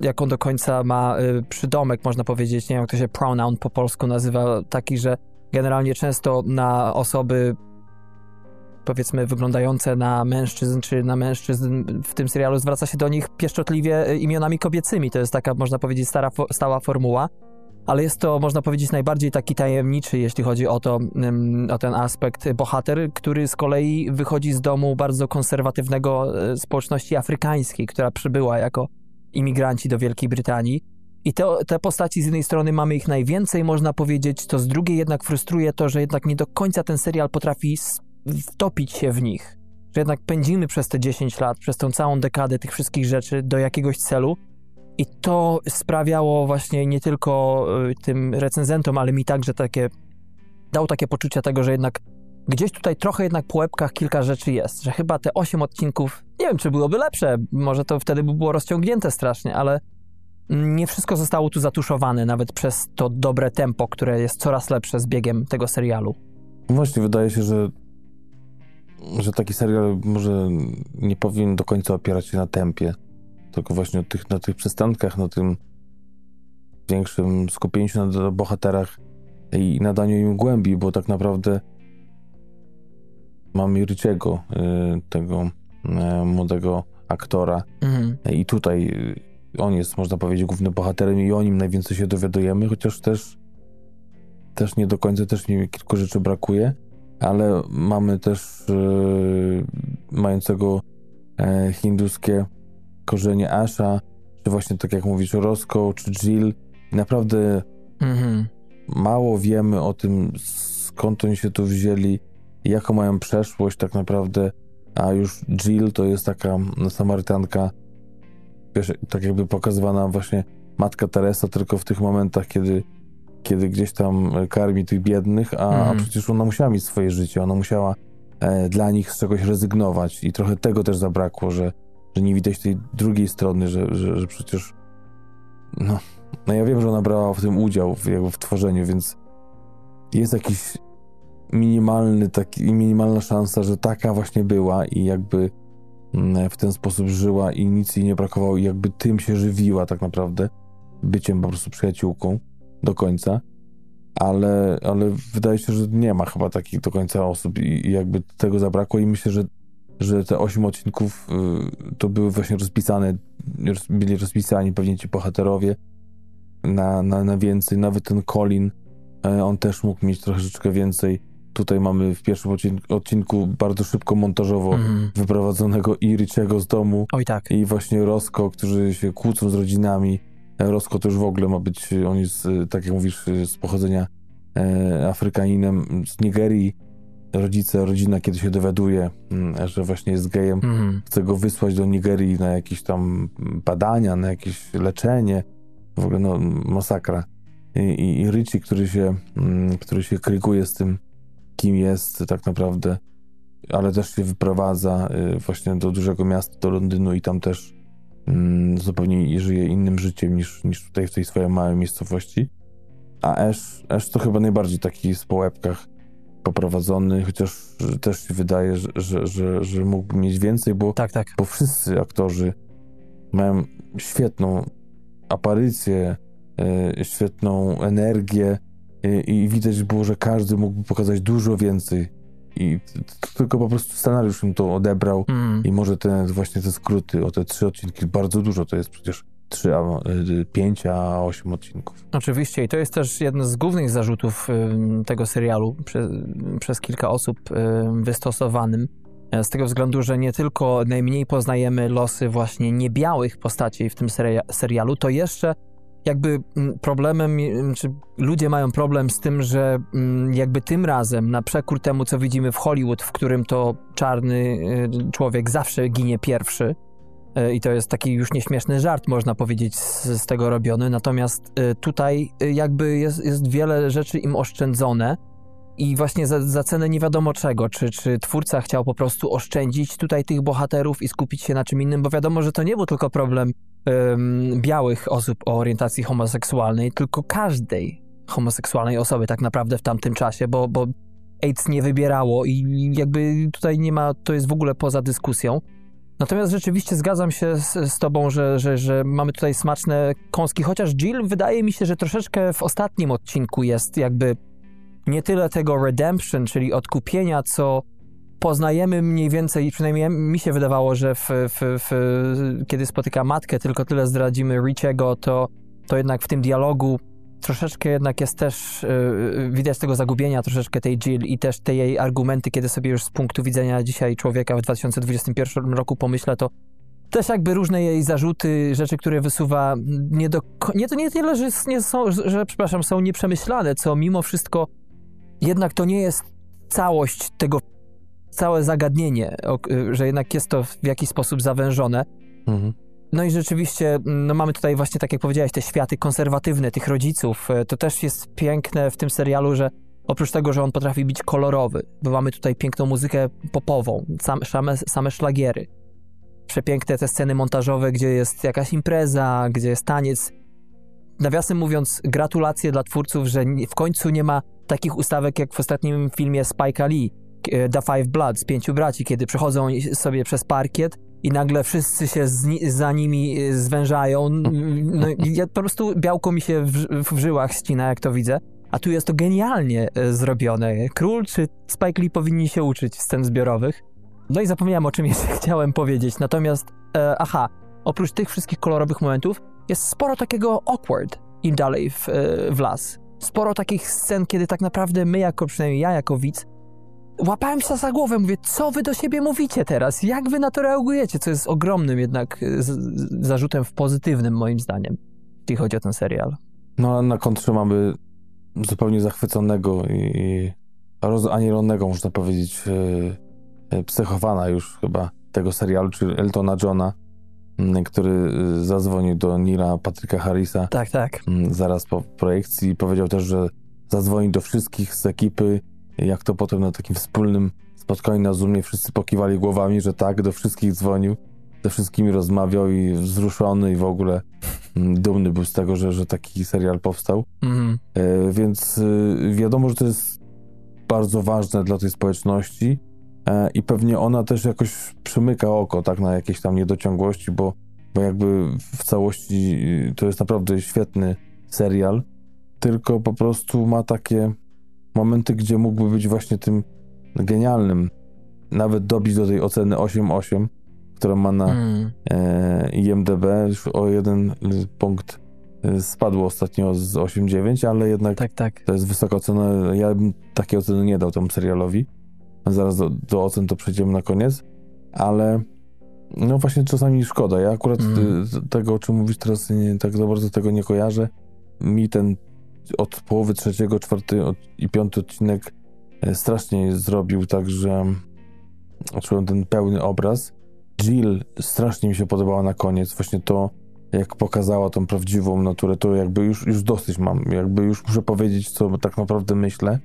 jak on do końca ma y, przydomek, można powiedzieć, nie wiem, jak to się pronoun po polsku nazywa, taki, że generalnie często na osoby powiedzmy wyglądające na mężczyzn czy na mężczyzn w tym serialu zwraca się do nich pieszczotliwie e, imionami kobiecymi. To jest taka, można powiedzieć, stara, stała formuła. Ale jest to, można powiedzieć, najbardziej taki tajemniczy, jeśli chodzi o to, o ten aspekt bohater, który z kolei wychodzi z domu bardzo konserwatywnego e, społeczności afrykańskiej, która przybyła jako imigranci do Wielkiej Brytanii. I te, te postaci z jednej strony mamy ich najwięcej, można powiedzieć, to z drugiej jednak frustruje to, że jednak nie do końca ten serial potrafi wtopić się w nich. Że jednak pędzimy przez te 10 lat, przez tą całą dekadę tych wszystkich rzeczy do jakiegoś celu. I to sprawiało właśnie nie tylko y, tym recenzentom, ale mi także takie, dało takie poczucie tego, że jednak gdzieś tutaj trochę jednak po łebkach kilka rzeczy jest, że chyba te 8 odcinków, nie wiem czy byłoby lepsze, może to wtedy by było rozciągnięte strasznie, ale nie wszystko zostało tu zatuszowane, nawet przez to dobre tempo, które jest coraz lepsze z biegiem tego serialu. Właśnie, wydaje się, że że taki serial może nie powinien do końca opierać się na tempie, tylko właśnie tych, na tych przystankach, na tym większym skupieniu się na bohaterach i nadaniu im głębi, bo tak naprawdę mamy Ryciego, y, tego y, młodego aktora mhm. i tutaj on jest, można powiedzieć, głównym bohaterem i o nim najwięcej się dowiadujemy, chociaż też też nie do końca, też mi kilku rzeczy brakuje ale mamy też yy, mającego e, hinduskie korzenie Asha, czy właśnie tak jak mówisz, Roscoe, czy Jill. I naprawdę mm-hmm. mało wiemy o tym, skąd oni się tu wzięli, jaką mają przeszłość tak naprawdę, a już Jill to jest taka Samarytanka, wiesz, tak jakby pokazywana właśnie Matka Teresa, tylko w tych momentach, kiedy kiedy gdzieś tam karmi tych biednych, a, mhm. a przecież ona musiała mieć swoje życie, ona musiała e, dla nich z czegoś rezygnować i trochę tego też zabrakło, że, że nie widać tej drugiej strony, że, że, że przecież no, no ja wiem, że ona brała w tym udział, w, jakby w tworzeniu, więc jest jakiś minimalny taki, minimalna szansa, że taka właśnie była i jakby mm, w ten sposób żyła i nic jej nie brakowało i jakby tym się żywiła tak naprawdę, byciem po prostu przyjaciółką do końca. Ale, ale wydaje się, że nie ma chyba takich do końca osób i, i jakby tego zabrakło i myślę, że, że te osiem odcinków y, to były właśnie rozpisane, roz, byli rozpisani pewnie ci bohaterowie na, na, na więcej, nawet ten Colin, y, on też mógł mieć troszeczkę więcej Tutaj mamy w pierwszym odcinku bardzo szybko montażowo mm. wyprowadzonego i Richiego z domu. Oj tak. I właśnie Rosco, którzy się kłócą z rodzinami. Rosco to już w ogóle ma być, on jest, tak jak mówisz, z pochodzenia e, Afrykaninem z Nigerii. Rodzice, rodzina, kiedy się dowiaduje, mm, że właśnie jest gejem, mm. chce go wysłać do Nigerii na jakieś tam badania, na jakieś leczenie. W ogóle no, masakra. I, i, i Richie, który się, mm, który się kryguje z tym kim jest tak naprawdę, ale też się wyprowadza y, właśnie do dużego miasta, do Londynu i tam też zupełnie żyje innym życiem niż, niż tutaj w tej swojej małej miejscowości. A Ash, Ash to chyba najbardziej taki w połebkach poprowadzony, chociaż też się wydaje, że, że, że, że mógłby mieć więcej, bo, tak, tak. bo wszyscy aktorzy mają świetną aparycję, yy, świetną energię, i widać było, że każdy mógłby pokazać dużo więcej. I tylko po prostu scenariusz im to odebrał mm. i może te właśnie te skróty o te trzy odcinki, bardzo dużo to jest przecież trzy, a y, pięć, a osiem odcinków. Oczywiście i to jest też jeden z głównych zarzutów tego serialu przez, przez kilka osób wystosowanym. E, z tego względu, że nie tylko najmniej poznajemy losy właśnie niebiałych postaci w tym serialu, to jeszcze jakby mm, problemem, mm, czy ludzie mają problem z tym, że mm, jakby tym razem, na przekór temu, co widzimy w Hollywood, w którym to czarny y, człowiek zawsze ginie pierwszy, y, i to jest taki już nieśmieszny żart, można powiedzieć, z, z tego robiony. Natomiast y, tutaj jakby jest, jest wiele rzeczy im oszczędzone i właśnie za, za cenę nie wiadomo czego. Czy, czy twórca chciał po prostu oszczędzić tutaj tych bohaterów i skupić się na czym innym, bo wiadomo, że to nie był tylko problem um, białych osób o orientacji homoseksualnej, tylko każdej homoseksualnej osoby tak naprawdę w tamtym czasie, bo, bo AIDS nie wybierało i jakby tutaj nie ma, to jest w ogóle poza dyskusją. Natomiast rzeczywiście zgadzam się z, z tobą, że, że, że mamy tutaj smaczne kąski, chociaż Jill wydaje mi się, że troszeczkę w ostatnim odcinku jest jakby nie tyle tego redemption, czyli odkupienia, co poznajemy mniej więcej, przynajmniej mi się wydawało, że w, w, w, kiedy spotyka matkę, tylko tyle zdradzimy Richiego, to, to jednak w tym dialogu troszeczkę jednak jest też, yy, widać tego zagubienia troszeczkę tej Jill i też te jej argumenty, kiedy sobie już z punktu widzenia dzisiaj człowieka w 2021 roku pomyślę, to też jakby różne jej zarzuty, rzeczy, które wysuwa, nie, do, nie to nie tyle, że, nie są, że przepraszam, są nieprzemyślane, co mimo wszystko jednak to nie jest całość tego, całe zagadnienie, że jednak jest to w jakiś sposób zawężone. Mhm. No i rzeczywiście, no mamy tutaj właśnie, tak jak powiedziałeś, te światy konserwatywne tych rodziców. E, to też jest piękne w tym serialu, że oprócz tego, że on potrafi być kolorowy, bo mamy tutaj piękną muzykę popową, same, same szlagiery. Przepiękne te sceny montażowe, gdzie jest jakaś impreza, gdzie jest taniec. Nawiasem mówiąc, gratulacje dla twórców, że w końcu nie ma takich ustawek jak w ostatnim filmie Spike'a Lee, The Five Bloods, Pięciu Braci, kiedy przechodzą sobie przez parkiet i nagle wszyscy się za nimi e, zwężają. No, ja, po prostu białko mi się w, w żyłach ścina, jak to widzę. A tu jest to genialnie e, zrobione. Król czy Spike Lee powinni się uczyć scen zbiorowych. No i zapomniałem, o czym jeszcze chciałem powiedzieć. Natomiast, e, aha, oprócz tych wszystkich kolorowych momentów, jest sporo takiego awkward im dalej w, w las sporo takich scen, kiedy tak naprawdę my, jako przynajmniej ja, jako widz, łapałem się za głowę, mówię, co wy do siebie mówicie teraz? Jak wy na to reagujecie? Co jest ogromnym jednak e, zarzutem w pozytywnym, moim zdaniem, jeśli chodzi o ten serial. No, a na kontrze mamy zupełnie zachwyconego i rozanielonego, można powiedzieć, e, psychowana już chyba tego serialu, czyli Eltona Johna, który zadzwonił do Nila Patryka Harrisa. Tak, tak. Zaraz po projekcji i powiedział też, że zadzwoni do wszystkich z ekipy. Jak to potem na takim wspólnym spotkaniu na Zoomie wszyscy pokiwali głowami, że tak, do wszystkich dzwonił, ze wszystkimi rozmawiał i wzruszony i w ogóle mm, dumny był z tego, że, że taki serial powstał. Mhm. E, więc y, wiadomo, że to jest bardzo ważne dla tej społeczności e, i pewnie ona też jakoś przymyka oko tak na jakieś tam niedociągłości, bo, bo jakby w całości y, to jest naprawdę świetny serial, tylko po prostu ma takie momenty, gdzie mógłby być właśnie tym genialnym, nawet dobić do tej oceny 8.8, która ma na Mm. e, IMDB już o jeden y, punkt y, spadło ostatnio z 8.9, ale jednak Tak, tak. to jest wysoka ocena. Ja bym takiej oceny nie dał temu serialowi. Zaraz do, do ocen to przejdziemy na koniec, ale no właśnie czasami szkoda. Ja akurat Mm. y, tego, o czym mówisz teraz, nie, tak za bardzo tego nie kojarzę. Mi ten od połowy trzeciego, czwarty i piąty odcinek e, strasznie zrobił tak, że czułem ten pełny obraz. Jill strasznie mi się podobała na koniec. Właśnie to, jak pokazała tą prawdziwą naturę, to jakby już, już dosyć mam. Jakby już muszę powiedzieć, co tak naprawdę myślę,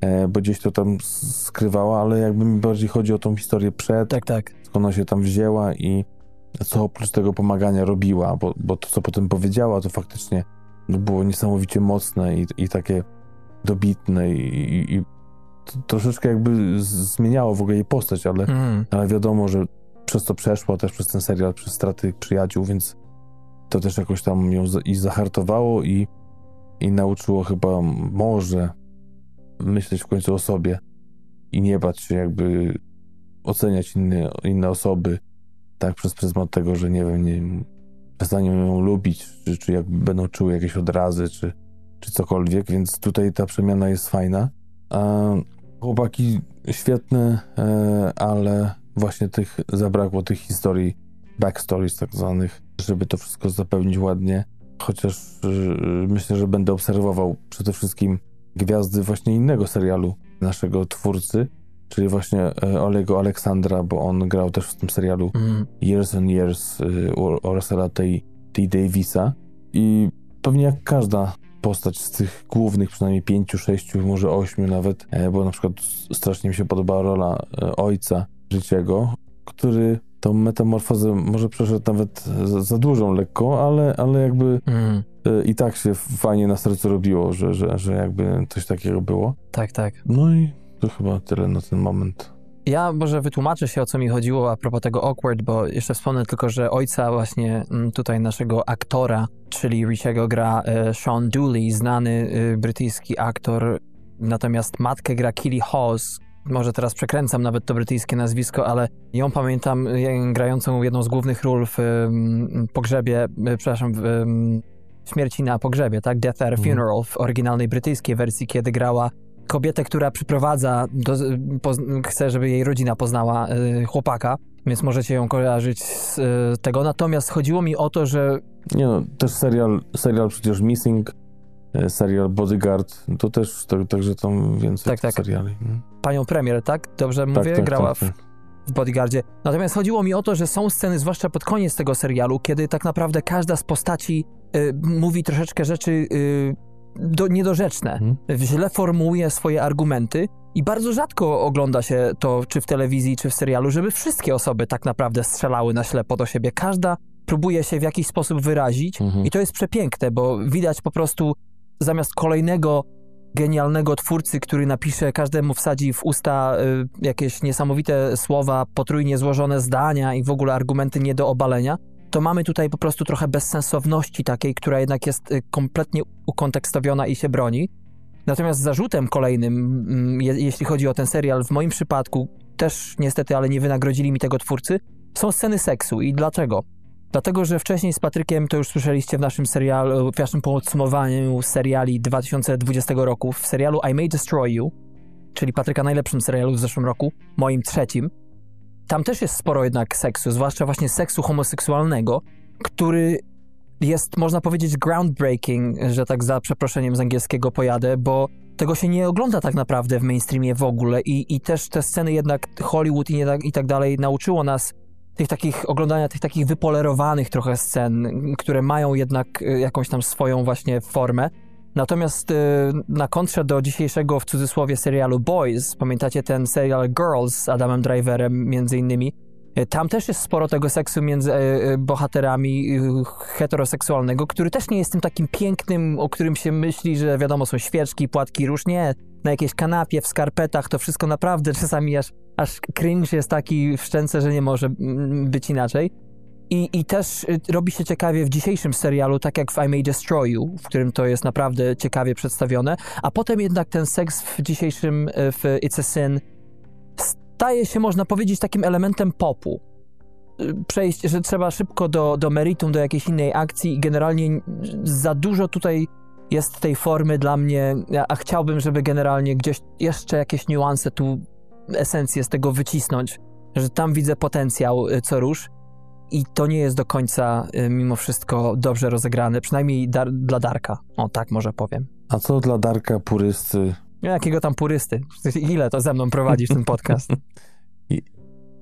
e, bo gdzieś to tam skrywała, ale jakby mi bardziej chodzi o tą historię przed, Tak, tak. skąd ona się tam wzięła i co oprócz tego pomagania robiła, bo, bo to, co potem powiedziała, to faktycznie było niesamowicie mocne i, i takie dobitne i, i, troszeczkę jakby zmieniało w ogóle jej postać, ale Mm. ale wiadomo, że przez to przeszła też przez ten serial, przez straty przyjaciół, więc to też jakoś tam ją i zahartowało i, i nauczyło chyba może myśleć w końcu o sobie i nie bać się jakby oceniać inne, inne osoby tak przez pryzmat tego, że nie wiem, nie, przestanią ją lubić, czy, czy jakby będą czuły jakieś odrazy, czy, czy cokolwiek, więc tutaj ta przemiana jest fajna. Chłopaki świetne, e, ale właśnie tych zabrakło tych historii, backstories tak zwanych, żeby to wszystko zapełnić ładnie. Chociaż e, myślę, że będę obserwował przede wszystkim gwiazdy właśnie innego serialu naszego twórcy, czyli właśnie e, Olego Aleksandra, bo on grał też w tym serialu Mm. Years and Years u- oraz T. T. Davisa i pewnie jak każda postać z tych głównych, przynajmniej pięciu, sześciu, może ośmiu nawet, e, bo na przykład strasznie mi się podobała rola e, ojca życiego, który tą metamorfozę może przeszedł nawet za, za dużą lekko, ale, ale jakby Mm. e, i tak się fajnie na sercu robiło, że, że, że jakby coś takiego było. Tak, tak. No i to chyba tyle na ten moment. Ja może wytłumaczę się, o co mi chodziło a propos tego awkward, bo jeszcze wspomnę tylko, że ojca właśnie mm, tutaj naszego aktora, czyli Richiego gra e, Sean Dooley, znany e, brytyjski aktor, natomiast matkę gra Killy Hawes. Może teraz przekręcam nawet to brytyjskie nazwisko, ale ją pamiętam e, grającą jedną z głównych ról w em, pogrzebie, e, przepraszam, w em, śmierci na pogrzebie, tak? Death at a Mhm. Funeral w oryginalnej brytyjskiej wersji, kiedy grała kobietę, która przyprowadza, do, chce, żeby jej rodzina poznała y, chłopaka, więc możecie ją kojarzyć z y, tego. Natomiast chodziło mi o to, że Nie no, też serial, serial przecież Missing, e, serial Bodyguard, to też, to, także tam więcej Tak, tak. seriali. Panią premier, tak? Dobrze Tak, mówię? tak, Grała tak, w, tak. w Bodyguardzie. Natomiast chodziło mi o to, że są sceny, zwłaszcza pod koniec tego serialu, kiedy tak naprawdę każda z postaci y, mówi troszeczkę rzeczy y, do, niedorzeczne. Mhm. Źle formułuje swoje argumenty i bardzo rzadko ogląda się to, czy w telewizji, czy w serialu, żeby wszystkie osoby tak naprawdę strzelały na ślepo do siebie. Każda próbuje się w jakiś sposób wyrazić Mhm. i to jest przepiękne, bo widać po prostu zamiast kolejnego genialnego twórcy, który napisze, każdemu wsadzi w usta y, jakieś niesamowite słowa, potrójnie złożone zdania i w ogóle argumenty nie do obalenia, to mamy tutaj po prostu trochę bezsensowności takiej, która jednak jest y, kompletnie ukontekstowiona i się broni. Natomiast zarzutem kolejnym, mm, je, jeśli chodzi o ten serial, w moim przypadku też niestety, ale nie wynagrodzili mi tego twórcy, są sceny seksu. I dlaczego? Dlatego, że wcześniej z Patrykiem, to już słyszeliście w naszym serialu, w naszym podsumowaniu seriali 2020 roku, w serialu I May Destroy You, czyli Patryka najlepszym serialu w zeszłym roku, moim trzecim, tam też jest sporo jednak seksu, zwłaszcza właśnie seksu homoseksualnego, który jest, można powiedzieć, groundbreaking, że tak za przeproszeniem z angielskiego pojadę, bo tego się nie ogląda tak naprawdę w mainstreamie w ogóle i, i też te sceny jednak Hollywood i, tak- i tak dalej nauczyło nas tych takich, oglądania tych takich wypolerowanych trochę scen, które mają jednak y, jakąś tam swoją właśnie formę. Natomiast y, na kontrze do dzisiejszego w cudzysłowie serialu Boys, pamiętacie ten serial Girls z Adamem Driverem między innymi, E, Tam też jest sporo tego seksu między e, bohaterami heteroseksualnego, który też nie jest tym takim pięknym, o którym się myśli, że wiadomo, są świeczki, płatki róż. Nie, na jakiejś kanapie, w skarpetach, to wszystko naprawdę czasami aż, aż cringe jest taki w szczęce, że nie może mm, być inaczej. I, I też y, robi się ciekawie w dzisiejszym serialu, tak jak w I May Destroy You, w którym to jest naprawdę ciekawie przedstawione, a potem jednak ten seks w dzisiejszym, y, w It's a Sin, staje się, można powiedzieć, takim elementem popu. Y, Przejść, że trzeba szybko do, do meritum, do jakiejś innej akcji i generalnie za dużo tutaj jest tej formy dla mnie, a- chciałbym, żeby generalnie gdzieś jeszcze jakieś niuanse tu, esencję z tego wycisnąć, że tam widzę potencjał co rusz i to nie jest do końca y, mimo wszystko dobrze rozegrane, przynajmniej dar, dla Darka, o tak może powiem. A co dla Darka purysty Jakiego tam purysty? Ile to ze mną prowadzisz ten podcast?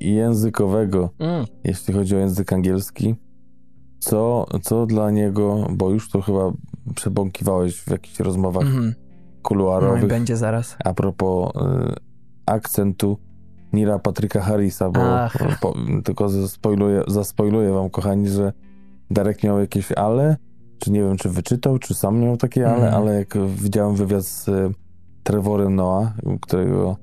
i językowego, Mm. jeśli chodzi o język angielski, co, co dla niego, bo już to chyba przebąkiwałeś w jakichś rozmowach Mhm. No i kuluarowych, będzie zaraz. a propos y, akcentu Nira Patryka Harrisa, bo po, tylko zaspoiluję, zaspoiluję wam, kochani, że Darek miał jakieś ale, czy nie wiem, czy wyczytał, czy sam miał takie ale, Mhm. ale jak widziałem wywiad z y, Trevorem Noah, którego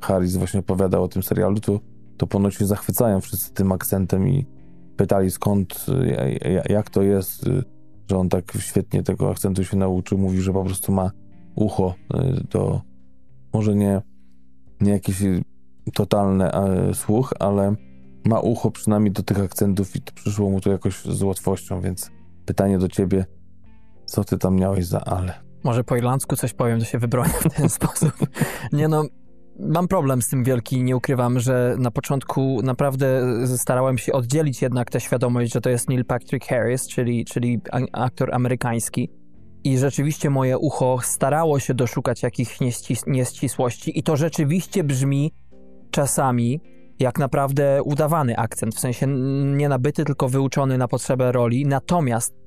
Harris właśnie opowiadał o tym serialu, to, to ponoć się zachwycają wszyscy tym akcentem i pytali skąd, y, ja- ja- jak to jest, y, że on tak świetnie tego akcentu się nauczył. Mówi, że po prostu ma ucho do, może nie, nie jakiś y, totalny e, słuch, ale ma ucho przynajmniej do tych akcentów i to przyszło mu to jakoś z łatwością, więc pytanie do ciebie, co ty tam miałeś za ale? Może po irlandzku coś powiem, to się wybronię w ten sposób. Nie no, mam problem z tym wielki, nie ukrywam, że na początku naprawdę starałem się oddzielić jednak tę świadomość, że to jest Neil Patrick Harris, czyli, czyli aktor amerykański. I rzeczywiście moje ucho starało się doszukać jakichś nieścis- nieścisłości i to rzeczywiście brzmi czasami jak naprawdę udawany akcent, w sensie nie nabyty, tylko wyuczony na potrzebę roli. Natomiast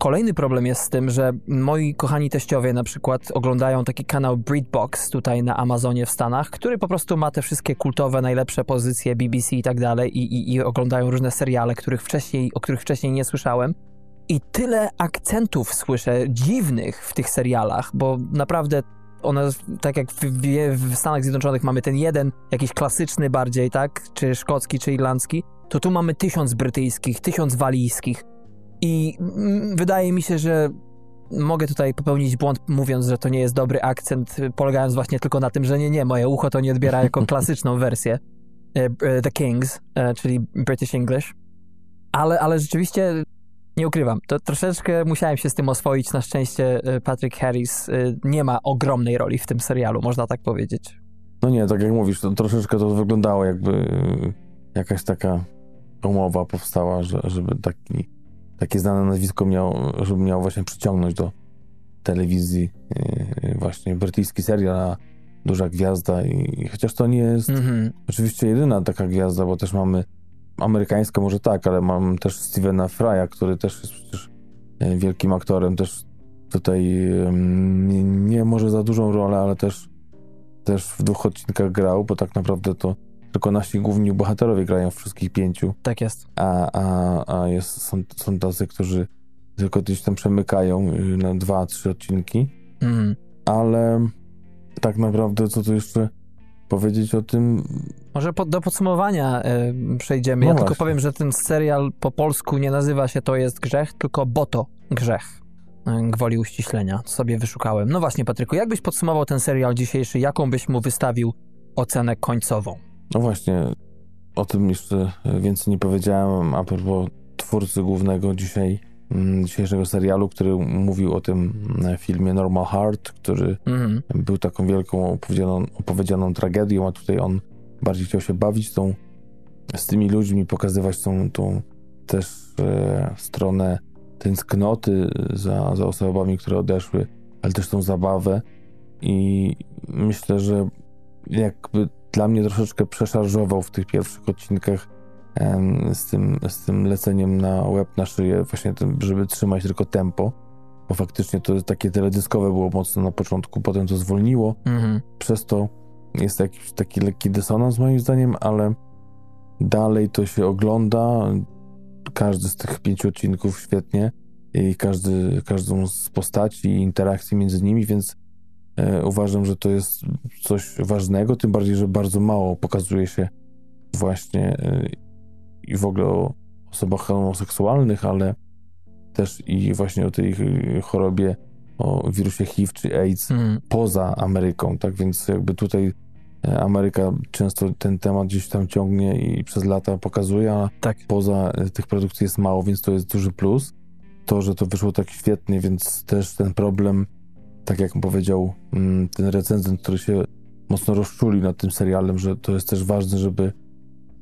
Kolejny problem jest z tym, że moi kochani teściowie na przykład oglądają taki kanał BreedBox tutaj na Amazonie w Stanach, który po prostu ma te wszystkie kultowe, najlepsze pozycje BBC i tak dalej i, i, i oglądają różne seriale, których wcześniej, o których wcześniej nie słyszałem. I tyle akcentów słyszę dziwnych w tych serialach, bo naprawdę one, tak jak w, w, Stanach Zjednoczonych mamy ten jeden, jakiś klasyczny bardziej, tak, czy szkocki, czy irlandzki, to tu mamy tysiąc brytyjskich, tysiąc walijskich. I wydaje mi się, że mogę tutaj popełnić błąd, mówiąc, że to nie jest dobry akcent, polegając właśnie tylko na tym, że nie, nie, moje ucho to nie odbiera jako klasyczną wersję e, e, The Kings, e, czyli British English. Ale, ale rzeczywiście nie ukrywam, to troszeczkę musiałem się z tym oswoić. Na szczęście e, Patrick Harris e, nie ma ogromnej roli w tym serialu, można tak powiedzieć. No nie, tak jak mówisz, to troszeczkę to wyglądało jakby y, jakaś taka umowa powstała, że, żeby taki, takie znane nazwisko miał, żeby miał właśnie przyciągnąć do telewizji y, właśnie brytyjski serial, a duża gwiazda i chociaż to nie jest Mhm. oczywiście jedyna taka gwiazda, bo też mamy amerykańską może tak, ale mam też Stevena Frya, który też jest przecież e, wielkim aktorem, też tutaj nie, nie może za dużą rolę, ale też też w dwóch odcinkach grał, bo tak naprawdę to tylko nasi główni bohaterowie grają w wszystkich pięciu, Tak jest. a, a, a jest, są, są tacy, którzy tylko gdzieś tam przemykają y, na dwa, trzy odcinki, Mhm. ale tak naprawdę co tu jeszcze powiedzieć o tym, Może do podsumowania e, przejdziemy. No ja tylko właśnie. powiem, że ten serial po polsku nie nazywa się To jest grzech, tylko Boto grzech. E, Gwoli uściślenia. Sobie wyszukałem. No właśnie, Patryku, jakbyś podsumował ten serial dzisiejszy, jaką byś mu wystawił ocenę końcową? No właśnie, o tym jeszcze więcej nie powiedziałem a propos twórcy głównego dzisiaj, dzisiejszego serialu, który mówił o tym mm, filmie Normal Heart, który Mhm. był taką wielką opowiedzianą, opowiedzianą tragedią, a tutaj on bardziej chciał się bawić tą, z tymi ludźmi, pokazywać tą, tą też e, stronę tęsknoty za, za osobami, które odeszły, ale też tą zabawę i myślę, że jakby dla mnie troszeczkę przeszarżował w tych pierwszych odcinkach z, tym, z tym leceniem na łeb, na szyję, właśnie tym, żeby trzymać tylko tempo, bo faktycznie to takie teledyskowe było mocno na początku, potem to zwolniło, Mhm. przez to jest jakiś taki lekki dysonans moim zdaniem, ale dalej to się ogląda. Każdy z tych pięciu odcinków świetnie i każdy, każdą z postaci i interakcji między nimi, więc e, uważam, że to jest coś ważnego, tym bardziej, że bardzo mało pokazuje się właśnie e, i w ogóle o osobach homoseksualnych, ale też i właśnie o tej chorobie, o wirusie HIV czy AIDS Mm. poza Ameryką, tak więc jakby tutaj e, Ameryka często ten temat gdzieś tam ciągnie i przez lata pokazuje, a Tak. poza e, tych produkcji jest mało, więc to jest duży plus. To, że to wyszło tak świetnie, więc też ten problem, tak jak powiedział mm, ten recenzent, który się mocno rozczuli nad tym serialem, że to jest też ważne, żeby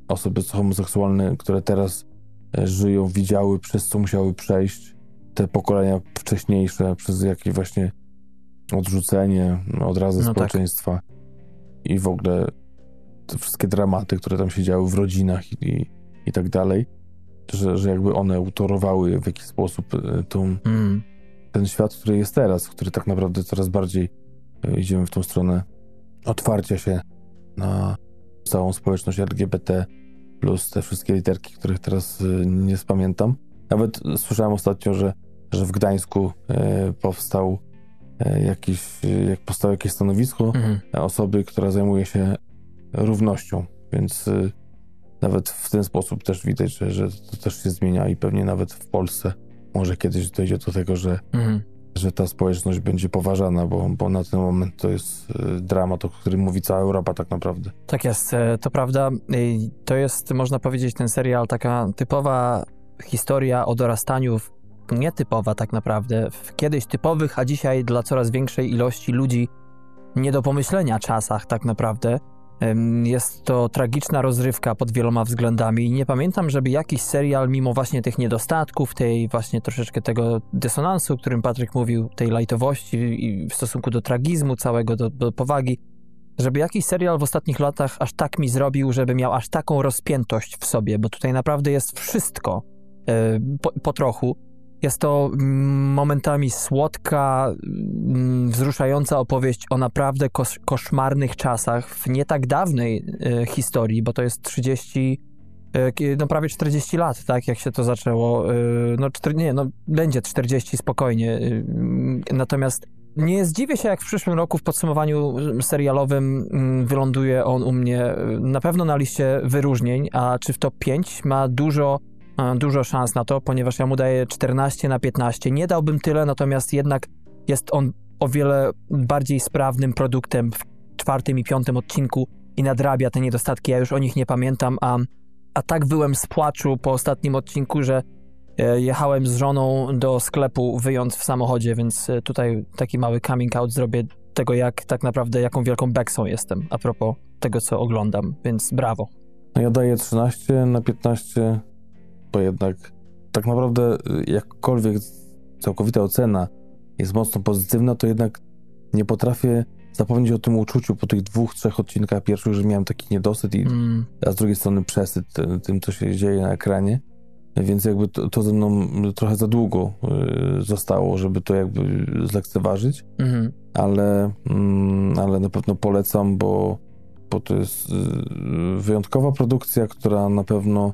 osoby homoseksualne, które teraz e, żyją, widziały, przez co musiały przejść te pokolenia wcześniejsze, przez jakieś właśnie odrzucenie, odrazę No tak. społeczeństwa i w ogóle te wszystkie dramaty, które tam się działy w rodzinach i, i, i tak dalej, że, że jakby one utorowały w jakiś sposób e, tą, Mm. ten świat, który jest teraz, który tak naprawdę coraz bardziej e, idziemy w tą stronę otwarcia się na całą społeczność LGBT, plus te wszystkie literki, których teraz e, nie spamiętam. Nawet słyszałem ostatnio, że, że w Gdańsku e, powstał e, jakiś, e, jak powstało jakieś stanowisko Mhm. osoby, która zajmuje się równością, więc y, nawet w ten sposób też widać, że, że to też się zmienia i pewnie nawet w Polsce może kiedyś dojdzie do tego, że, Mhm. Że ta społeczność będzie poważana, bo, bo na ten moment to jest y, dramat, o którym mówi cała Europa tak naprawdę. Tak jest, e, to prawda. I To jest, można powiedzieć, ten serial taka typowa historia o dorastaniu, w, nietypowa tak naprawdę, w kiedyś typowych, a dzisiaj dla coraz większej ilości ludzi nie do pomyślenia czasach tak naprawdę. Jest to tragiczna rozrywka pod wieloma względami i nie pamiętam, żeby jakiś serial, mimo właśnie tych niedostatków, tej właśnie troszeczkę tego dysonansu, o którym Patryk mówił, tej lajtowości w stosunku do tragizmu całego, do, do powagi, żeby jakiś serial w ostatnich latach aż tak mi zrobił, żeby miał aż taką rozpiętość w sobie, bo tutaj naprawdę jest wszystko e, po, po trochu. Jest to mm, momentami słodka, mm, wzruszająca opowieść o naprawdę kosz, koszmarnych czasach w nie tak dawnej e, historii, bo to jest 30, e, no prawie 40 lat, tak, jak się to zaczęło. E, no, czter, nie, no będzie 40 spokojnie. Mm, Natomiast nie zdziwię się, jak w przyszłym roku w podsumowaniu serialowym wyląduje on u mnie na pewno na liście wyróżnień, a czy w top 5 ma dużo, dużo szans na to, ponieważ ja mu daję 14 na 15. Nie dałbym tyle, natomiast jednak jest on o wiele bardziej sprawnym produktem w czwartym i piątym odcinku i nadrabia te niedostatki. Ja już o nich nie pamiętam, a, a tak byłem z płaczu po ostatnim odcinku, że E, Jechałem z żoną do sklepu wyjąc w samochodzie, więc e, tutaj taki mały coming out zrobię tego, jak tak naprawdę, jaką wielką beksą jestem a propos tego, co oglądam, więc brawo. No ja daję 13 na 15, bo jednak tak naprawdę y, jakkolwiek całkowita ocena jest mocno pozytywna, to jednak nie potrafię zapomnieć o tym uczuciu po tych dwóch, trzech odcinkach pierwszych, że miałem taki niedosyt i Mm, a z drugiej strony przesyt ty- tym, co się dzieje na ekranie. Więc jakby to, to ze mną trochę za długo y, zostało, żeby to jakby zlekceważyć, mhm, ale, mm, ale na pewno polecam, bo, bo to jest y, wyjątkowa produkcja, która na pewno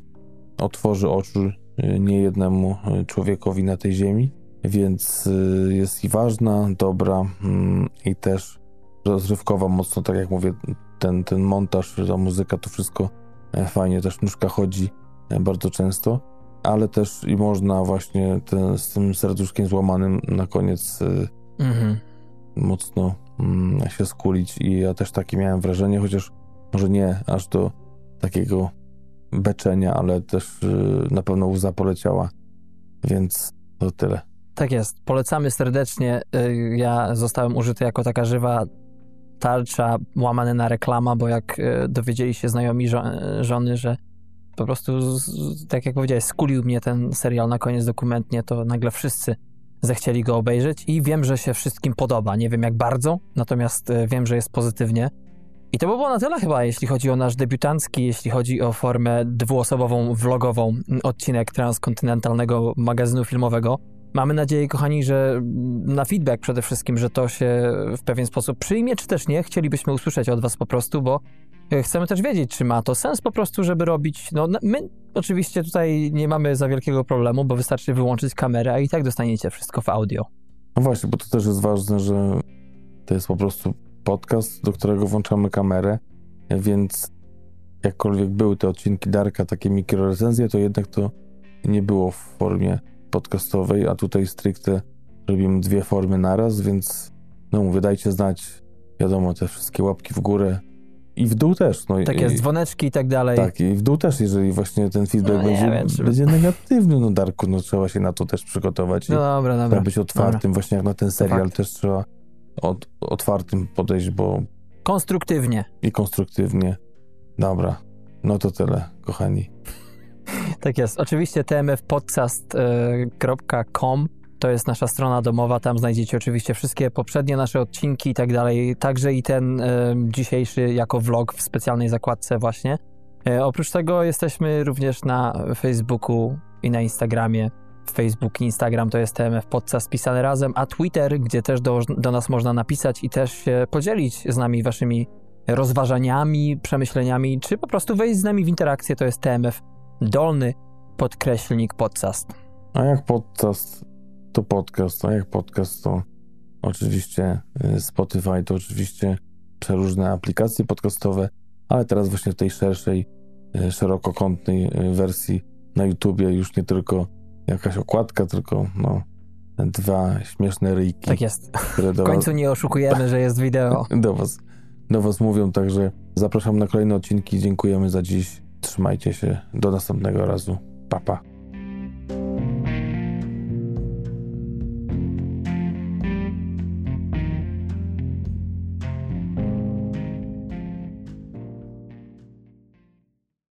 otworzy oczy y, niejednemu y, człowiekowi na tej ziemi, więc y, jest i ważna, dobra mm, i też rozrywkowa mocno, tak jak mówię, ten, ten montaż, ta muzyka, to wszystko e, fajnie, też nóżka chodzi e, bardzo często, ale też i można właśnie ten, z tym serduszkiem złamanym na koniec mhm. mocno mm, się skulić. I ja też takie miałem wrażenie, chociaż może nie aż do takiego beczenia, ale też y, na pewno łza poleciała, więc to tyle. Tak jest, polecamy serdecznie. Y, Ja zostałem użyty jako taka żywa tarcza, łamane na reklama, bo jak y, dowiedzieli się znajomi żo- żony, że po prostu, tak jak powiedziałeś, skulił mnie ten serial na koniec dokumentnie, to nagle wszyscy zechcieli go obejrzeć i wiem, że się wszystkim podoba. Nie wiem jak bardzo, natomiast wiem, że jest pozytywnie. I to by było na tyle chyba, jeśli chodzi o nasz debiutancki, jeśli chodzi o formę dwuosobową, vlogową m, odcinek transkontynentalnego magazynu filmowego. Mamy nadzieję, kochani, że mm, na feedback przede wszystkim, że to się w pewien sposób przyjmie, czy też nie. Chcielibyśmy usłyszeć od Was po prostu, bo e, chcemy też wiedzieć, czy ma to sens po prostu, żeby robić. No, my oczywiście tutaj nie mamy za wielkiego problemu, bo wystarczy wyłączyć kamerę, i tak dostaniecie wszystko w audio. No właśnie, bo to też jest ważne, że to jest po prostu podcast, do którego włączamy kamerę, więc jakkolwiek były te odcinki Darka, takie mikrorecenzje, to jednak to nie było w formie podcastowej, a tutaj stricte robimy dwie formy naraz, więc no mówię, dajcie znać, wiadomo, te wszystkie łapki w górę i w dół też. No, Tak i, dzwoneczki i tak dalej. tak, i w dół też, jeżeli właśnie ten feedback No będzie, wiem, czy- będzie negatywny, no Darku, no trzeba się na to też przygotować. i- No dobra, dobra. Trzeba być otwartym, właśnie jak na ten serial też trzeba od, otwartym podejść, bo Konstruktywnie. i konstruktywnie. Dobra, no to tyle, kochani. Tak jest. Oczywiście tmfpodcast.com to jest nasza strona domowa, tam znajdziecie oczywiście wszystkie poprzednie nasze odcinki i tak dalej, także i ten e, dzisiejszy jako vlog w specjalnej zakładce właśnie. E, oprócz tego jesteśmy również na Facebooku i na Instagramie. Facebook Instagram to jest TMF Podcast pisane razem, a Twitter, gdzie też do, do nas można napisać i też się podzielić z nami waszymi rozważaniami, przemyśleniami, czy po prostu wejść z nami w interakcję, to jest TMF dolny podkreślnik podcast. A jak podcast, to podcast, a jak podcast, to oczywiście y, Spotify, to oczywiście przeróżne aplikacje podcastowe, ale teraz właśnie w tej szerszej, y, szerokokątnej y, wersji na YouTubie już nie tylko jakaś okładka, tylko no, dwa śmieszne ryjki, Tak jest. które W końcu nie oszukujemy, że jest wideo. do was, do was mówią, także zapraszam na kolejne odcinki. Dziękujemy za dziś. Trzymajcie się. Do następnego razu. Pa, pa.